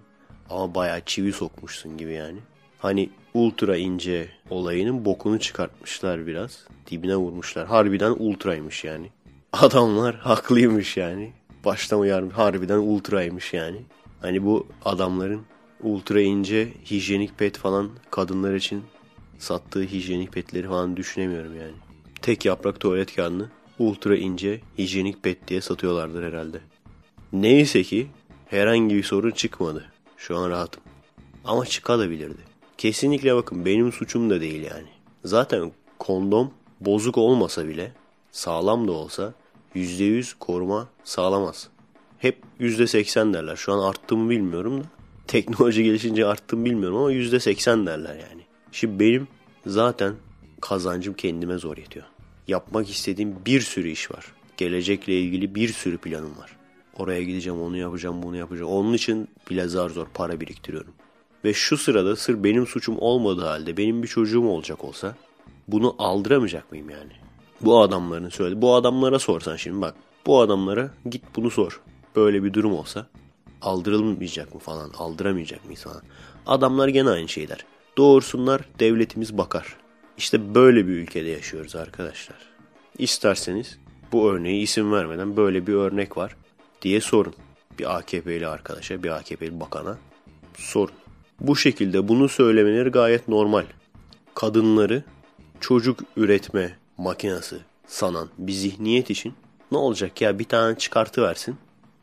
Ama bayağı çivi sokmuşsun gibi yani. Hani ultra ince olayının bokunu çıkartmışlar biraz. Dibine vurmuşlar. Harbiden ultraymış yani. Adamlar haklıymış yani. Baştan uyarmış. Harbiden ultraymış yani. Hani bu adamların ultra ince hijyenik pet falan kadınlar için sattığı hijyenik petleri falan düşünemiyorum yani. Tek yaprak tuvalet kağıdını ultra ince hijyenik pet diye satıyorlardır herhalde. Neyse ki herhangi bir sorun çıkmadı. Şu an rahatım. Ama çıkabilirdi. Kesinlikle bakın benim suçum da değil yani. Zaten kondom bozuk olmasa bile sağlam da olsa %100 koruma sağlamaz. Hep %80 derler. Şu an arttı mı bilmiyorum da. Teknoloji gelişince arttı bilmiyorum ama %80 derler yani. Şimdi benim zaten kazancım kendime zor yetiyor. Yapmak istediğim bir sürü iş var. Gelecekle ilgili bir sürü planım var. Oraya gideceğim, onu yapacağım, bunu yapacağım. Onun için bile zar zor para biriktiriyorum. Ve şu sırada sır benim suçum olmadığı halde benim bir çocuğum olacak olsa bunu aldıramayacak mıyım yani? Bu adamların söyledi. Bu adamlara sorsan şimdi bak. Bu adamlara git bunu sor. Böyle bir durum olsa aldırılmayacak mı falan, aldıramayacak mıyız falan. Adamlar gene aynı şeyler. Doğursunlar, devletimiz bakar. İşte böyle bir ülkede yaşıyoruz arkadaşlar. İsterseniz bu örneği isim vermeden böyle bir örnek var diye sorun. Bir AKP'li arkadaşa, bir AKP'li bakana sorun. Bu şekilde bunu söylemeleri gayet normal. Kadınları çocuk üretme makinesi sanan bir zihniyet için ne olacak ya bir tane çıkartı versin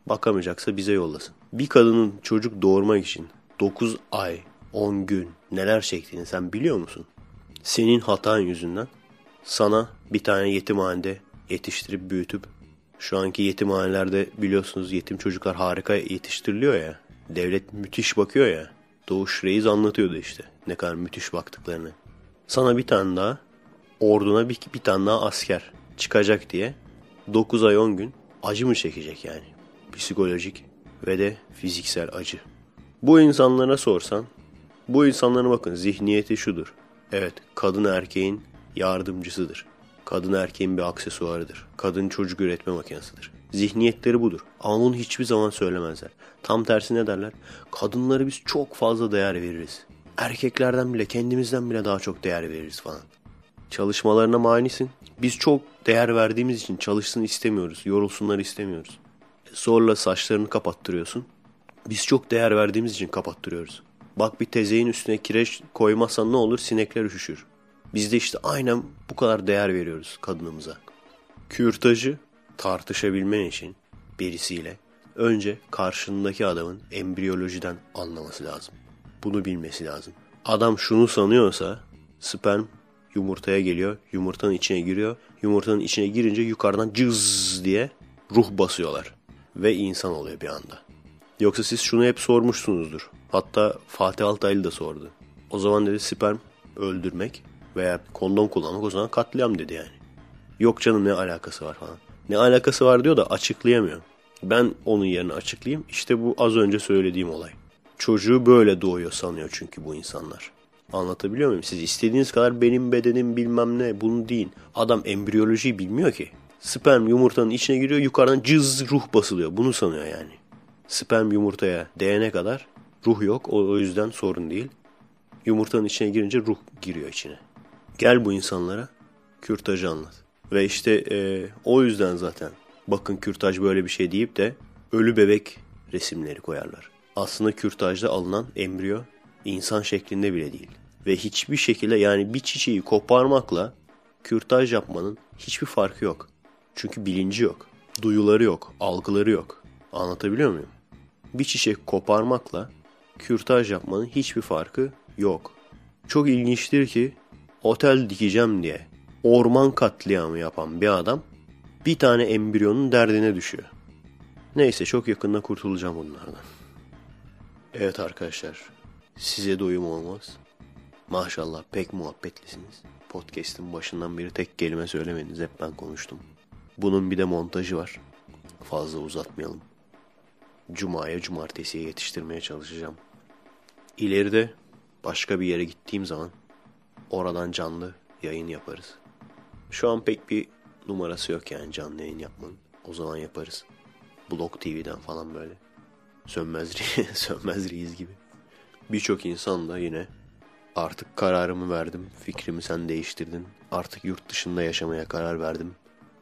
bakamayacaksa bize yollasın. Bir kadının çocuk doğurmak için 9 ay 10 gün neler çektiğini sen biliyor musun? Senin hatan yüzünden sana bir tane yetimhanede yetiştirip büyütüp şu anki yetimhanelerde biliyorsunuz yetim çocuklar harika yetiştiriliyor ya. Devlet müthiş bakıyor ya. Doğuş Reis anlatıyordu işte ne kadar müthiş baktıklarını. Sana bir tane daha orduna bir, bir tane daha asker çıkacak diye 9 ay 10 gün acı mı çekecek yani? Psikolojik ve de fiziksel acı. Bu insanlara sorsan, bu insanlara bakın zihniyeti şudur. Evet, kadın erkeğin yardımcısıdır. Kadın erkeğin bir aksesuarıdır. Kadın çocuk üretme makinesidir. Zihniyetleri budur. Ama bunu hiçbir zaman söylemezler. Tam tersi ne derler? Kadınları biz çok fazla değer veririz. Erkeklerden bile kendimizden bile daha çok değer veririz falan. Çalışmalarına manisin. Biz çok değer verdiğimiz için çalışsın istemiyoruz. Yorulsunlar istemiyoruz. Zorla saçlarını kapattırıyorsun. Biz çok değer verdiğimiz için kapattırıyoruz. Bak bir tezeğin üstüne kireç koymazsan ne olur? Sinekler üşüşür. Biz de işte aynen bu kadar değer veriyoruz kadınımıza. Kürtajı tartışabilmen için birisiyle önce karşındaki adamın embriyolojiden anlaması lazım. Bunu bilmesi lazım. Adam şunu sanıyorsa sperm yumurtaya geliyor, yumurtanın içine giriyor. Yumurtanın içine girince yukarıdan cız diye ruh basıyorlar ve insan oluyor bir anda. Yoksa siz şunu hep sormuşsunuzdur. Hatta Fatih Altaylı da sordu. O zaman dedi sperm öldürmek veya kondom kullanmak o zaman katliam dedi yani. Yok canım ne alakası var falan. Ne alakası var diyor da açıklayamıyor. Ben onun yerine açıklayayım. İşte bu az önce söylediğim olay. Çocuğu böyle doğuyor sanıyor çünkü bu insanlar. Anlatabiliyor muyum? Siz istediğiniz kadar benim bedenim bilmem ne bunu değil. Adam embriyolojiyi bilmiyor ki. Sperm yumurtanın içine giriyor yukarıdan cız ruh basılıyor. Bunu sanıyor yani. Sperm yumurtaya değene kadar ruh yok. O, o yüzden sorun değil. Yumurtanın içine girince ruh giriyor içine. Gel bu insanlara kürtajı anlat. Ve işte e, o yüzden zaten bakın kürtaj böyle bir şey deyip de ölü bebek resimleri koyarlar. Aslında kürtajda alınan embriyo insan şeklinde bile değil. Ve hiçbir şekilde yani bir çiçeği koparmakla kürtaj yapmanın hiçbir farkı yok. Çünkü bilinci yok. Duyuları yok. Algıları yok. Anlatabiliyor muyum? Bir çiçek koparmakla kürtaj yapmanın hiçbir farkı yok. Çok ilginçtir ki otel dikeceğim diye orman katliamı yapan bir adam bir tane embriyonun derdine düşüyor. Neyse çok yakında kurtulacağım bunlardan. Evet arkadaşlar size doyum olmaz. Maşallah pek muhabbetlisiniz. Podcast'in başından beri tek kelime söylemediniz hep ben konuştum. Bunun bir de montajı var. Fazla uzatmayalım. Cuma'ya cumartesiye yetiştirmeye çalışacağım. İleride başka bir yere gittiğim zaman oradan canlı yayın yaparız. Şu an pek bir numarası yok yani canlı yayın yapmanın. O zaman yaparız. Blog TV'den falan böyle. Sönmez, sönmez reis gibi. Birçok insan da yine artık kararımı verdim, fikrimi sen değiştirdin. Artık yurt dışında yaşamaya karar verdim.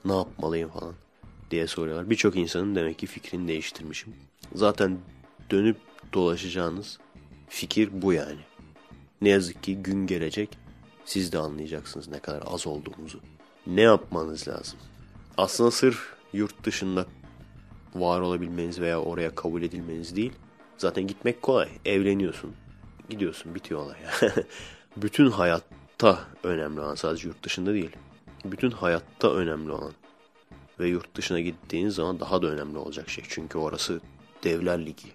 Ne yapmalıyım falan diye soruyorlar. Birçok insanın demek ki fikrini değiştirmişim. Zaten dönüp dolaşacağınız fikir bu yani. Ne yazık ki gün gelecek siz de anlayacaksınız ne kadar az olduğumuzu. Ne yapmanız lazım? Aslında sırf yurt dışında var olabilmeniz veya oraya kabul edilmeniz değil. Zaten gitmek kolay. Evleniyorsun. Gidiyorsun bitiyor olay. Bütün hayatta önemli olan sadece yurt dışında değil. Bütün hayatta önemli olan ve yurt dışına gittiğiniz zaman daha da önemli olacak şey. Çünkü orası devler ligi.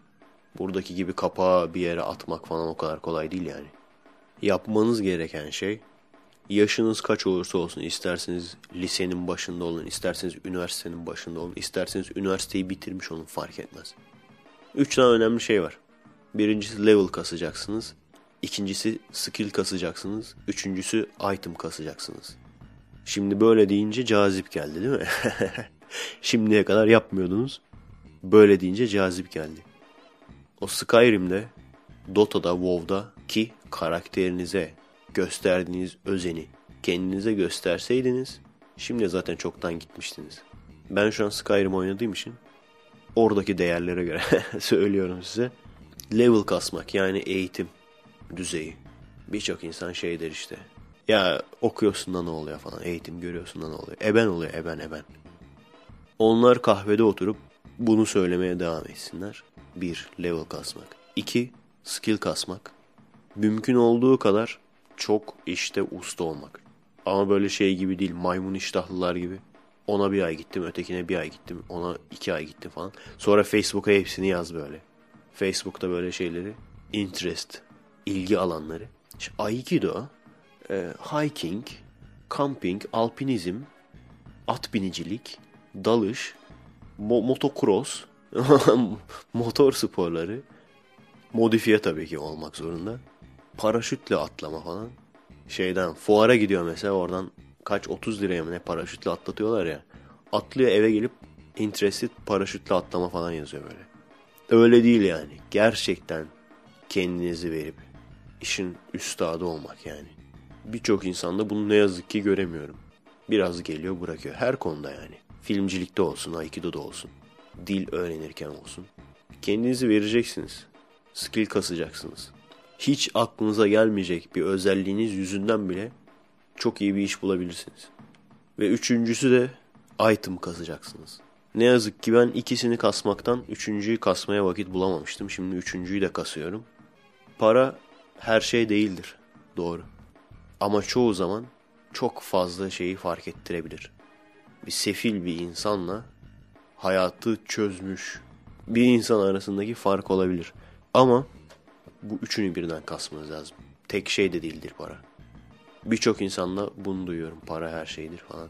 Buradaki gibi kapağı bir yere atmak falan o kadar kolay değil yani. Yapmanız gereken şey yaşınız kaç olursa olsun isterseniz lisenin başında olun, isterseniz üniversitenin başında olun, isterseniz üniversiteyi bitirmiş olun fark etmez. Üç tane önemli şey var. Birincisi level kasacaksınız. İkincisi skill kasacaksınız. Üçüncüsü item kasacaksınız. Şimdi böyle deyince cazip geldi değil mi? Şimdiye kadar yapmıyordunuz. Böyle deyince cazip geldi. O Skyrim'de, Dota'da, WoW'da ki karakterinize gösterdiğiniz özeni kendinize gösterseydiniz şimdi zaten çoktan gitmiştiniz. Ben şu an Skyrim oynadığım için oradaki değerlere göre söylüyorum size. Level kasmak yani eğitim düzeyi. Birçok insan şey der işte. Ya okuyorsun da ne oluyor falan. Eğitim görüyorsun da ne oluyor. Eben oluyor eben eben. Onlar kahvede oturup bunu söylemeye devam etsinler. Bir, level kasmak. İki, skill kasmak. Mümkün olduğu kadar çok işte usta olmak. Ama böyle şey gibi değil. Maymun iştahlılar gibi. Ona bir ay gittim, ötekine bir ay gittim, ona iki ay gittim falan. Sonra Facebook'a hepsini yaz böyle. Facebook'ta böyle şeyleri. Interest, ilgi alanları. İşte Aikido, e, hiking, camping, alpinizm, at binicilik, dalış, mo motocross, motor sporları, modifiye tabii ki olmak zorunda. Paraşütle atlama falan. Şeyden fuara gidiyor mesela oradan kaç 30 liraya mı ne paraşütle atlatıyorlar ya. Atlıyor eve gelip interested paraşütle atlama falan yazıyor böyle. Öyle değil yani. Gerçekten kendinizi verip işin üstadı olmak yani. Birçok insanda bunu ne yazık ki göremiyorum. Biraz geliyor bırakıyor. Her konuda yani. Filmcilikte olsun, Aikido'da olsun. Dil öğrenirken olsun. Kendinizi vereceksiniz. Skill kasacaksınız. Hiç aklınıza gelmeyecek bir özelliğiniz yüzünden bile çok iyi bir iş bulabilirsiniz. Ve üçüncüsü de item kasacaksınız. Ne yazık ki ben ikisini kasmaktan üçüncüyü kasmaya vakit bulamamıştım. Şimdi üçüncüyü de kasıyorum. Para her şey değildir. Doğru. Ama çoğu zaman çok fazla şeyi fark ettirebilir. Bir sefil bir insanla hayatı çözmüş bir insan arasındaki fark olabilir. Ama bu üçünü birden kasmanız lazım. Tek şey de değildir para. Birçok insanla bunu duyuyorum. Para her şeydir falan.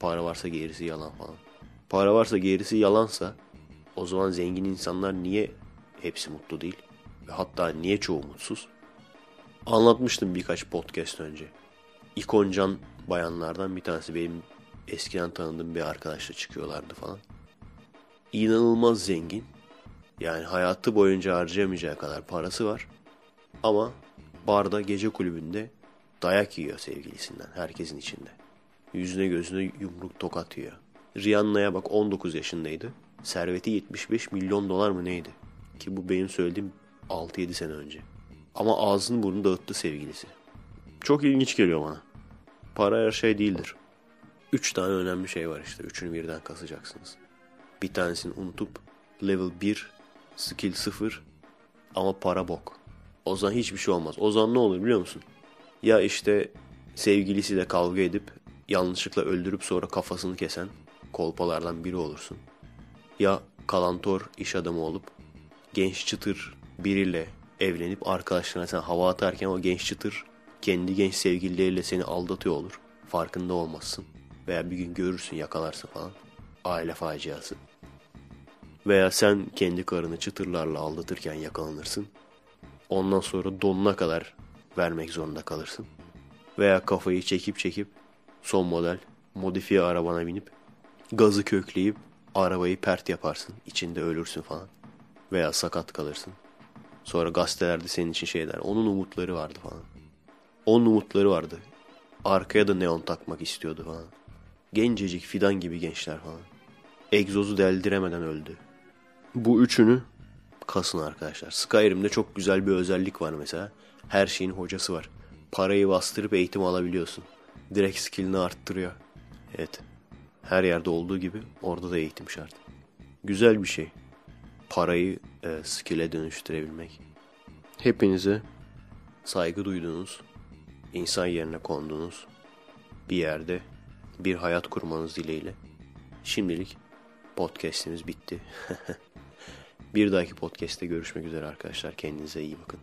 Para varsa gerisi yalan falan. Para varsa gerisi yalansa o zaman zengin insanlar niye hepsi mutlu değil? Ve hatta niye çoğu mutsuz? Anlatmıştım birkaç podcast önce. İkoncan bayanlardan bir tanesi benim eskiden tanıdığım bir arkadaşla çıkıyorlardı falan. İnanılmaz zengin. Yani hayatı boyunca harcayamayacağı kadar parası var. Ama barda gece kulübünde dayak yiyor sevgilisinden herkesin içinde. Yüzüne gözüne yumruk tokat yiyor. Rihanna'ya bak 19 yaşındaydı. Serveti 75 milyon dolar mı neydi? Ki bu benim söylediğim 6-7 sene önce. Ama ağzını burnunu dağıttı sevgilisi. Çok ilginç geliyor bana. Para her şey değildir. Üç tane önemli şey var işte. Üçünü birden kasacaksınız. Bir tanesini unutup level 1, skill 0 ama para bok. O zaman hiçbir şey olmaz. O zaman ne olur biliyor musun? Ya işte sevgilisiyle kavga edip yanlışlıkla öldürüp sonra kafasını kesen kolpalardan biri olursun. Ya kalantor iş adamı olup genç çıtır biriyle evlenip arkadaşlarına sen hava atarken o genç çıtır kendi genç sevgilileriyle seni aldatıyor olur. Farkında olmazsın. Veya bir gün görürsün yakalarsın falan. Aile faciası. Veya sen kendi karını çıtırlarla aldatırken yakalanırsın. Ondan sonra donuna kadar vermek zorunda kalırsın. Veya kafayı çekip çekip son model modifiye arabana binip gazı kökleyip arabayı pert yaparsın. İçinde ölürsün falan. Veya sakat kalırsın. Sonra gazetelerde senin için şey der. Onun umutları vardı falan. Onun umutları vardı. Arkaya da neon takmak istiyordu falan. Gencecik fidan gibi gençler falan. Egzozu deldiremeden öldü. Bu üçünü kasın arkadaşlar. Skyrim'de çok güzel bir özellik var mesela. Her şeyin hocası var. Parayı bastırıp eğitim alabiliyorsun. Direkt skillini arttırıyor. Evet. Her yerde olduğu gibi orada da eğitim şart. Güzel bir şey. Parayı e, skill'e dönüştürebilmek. Hepinize saygı duyduğunuz, insan yerine konduğunuz bir yerde bir hayat kurmanız dileğiyle. Şimdilik podcast'imiz bitti. bir dahaki podcast'te görüşmek üzere arkadaşlar. Kendinize iyi bakın.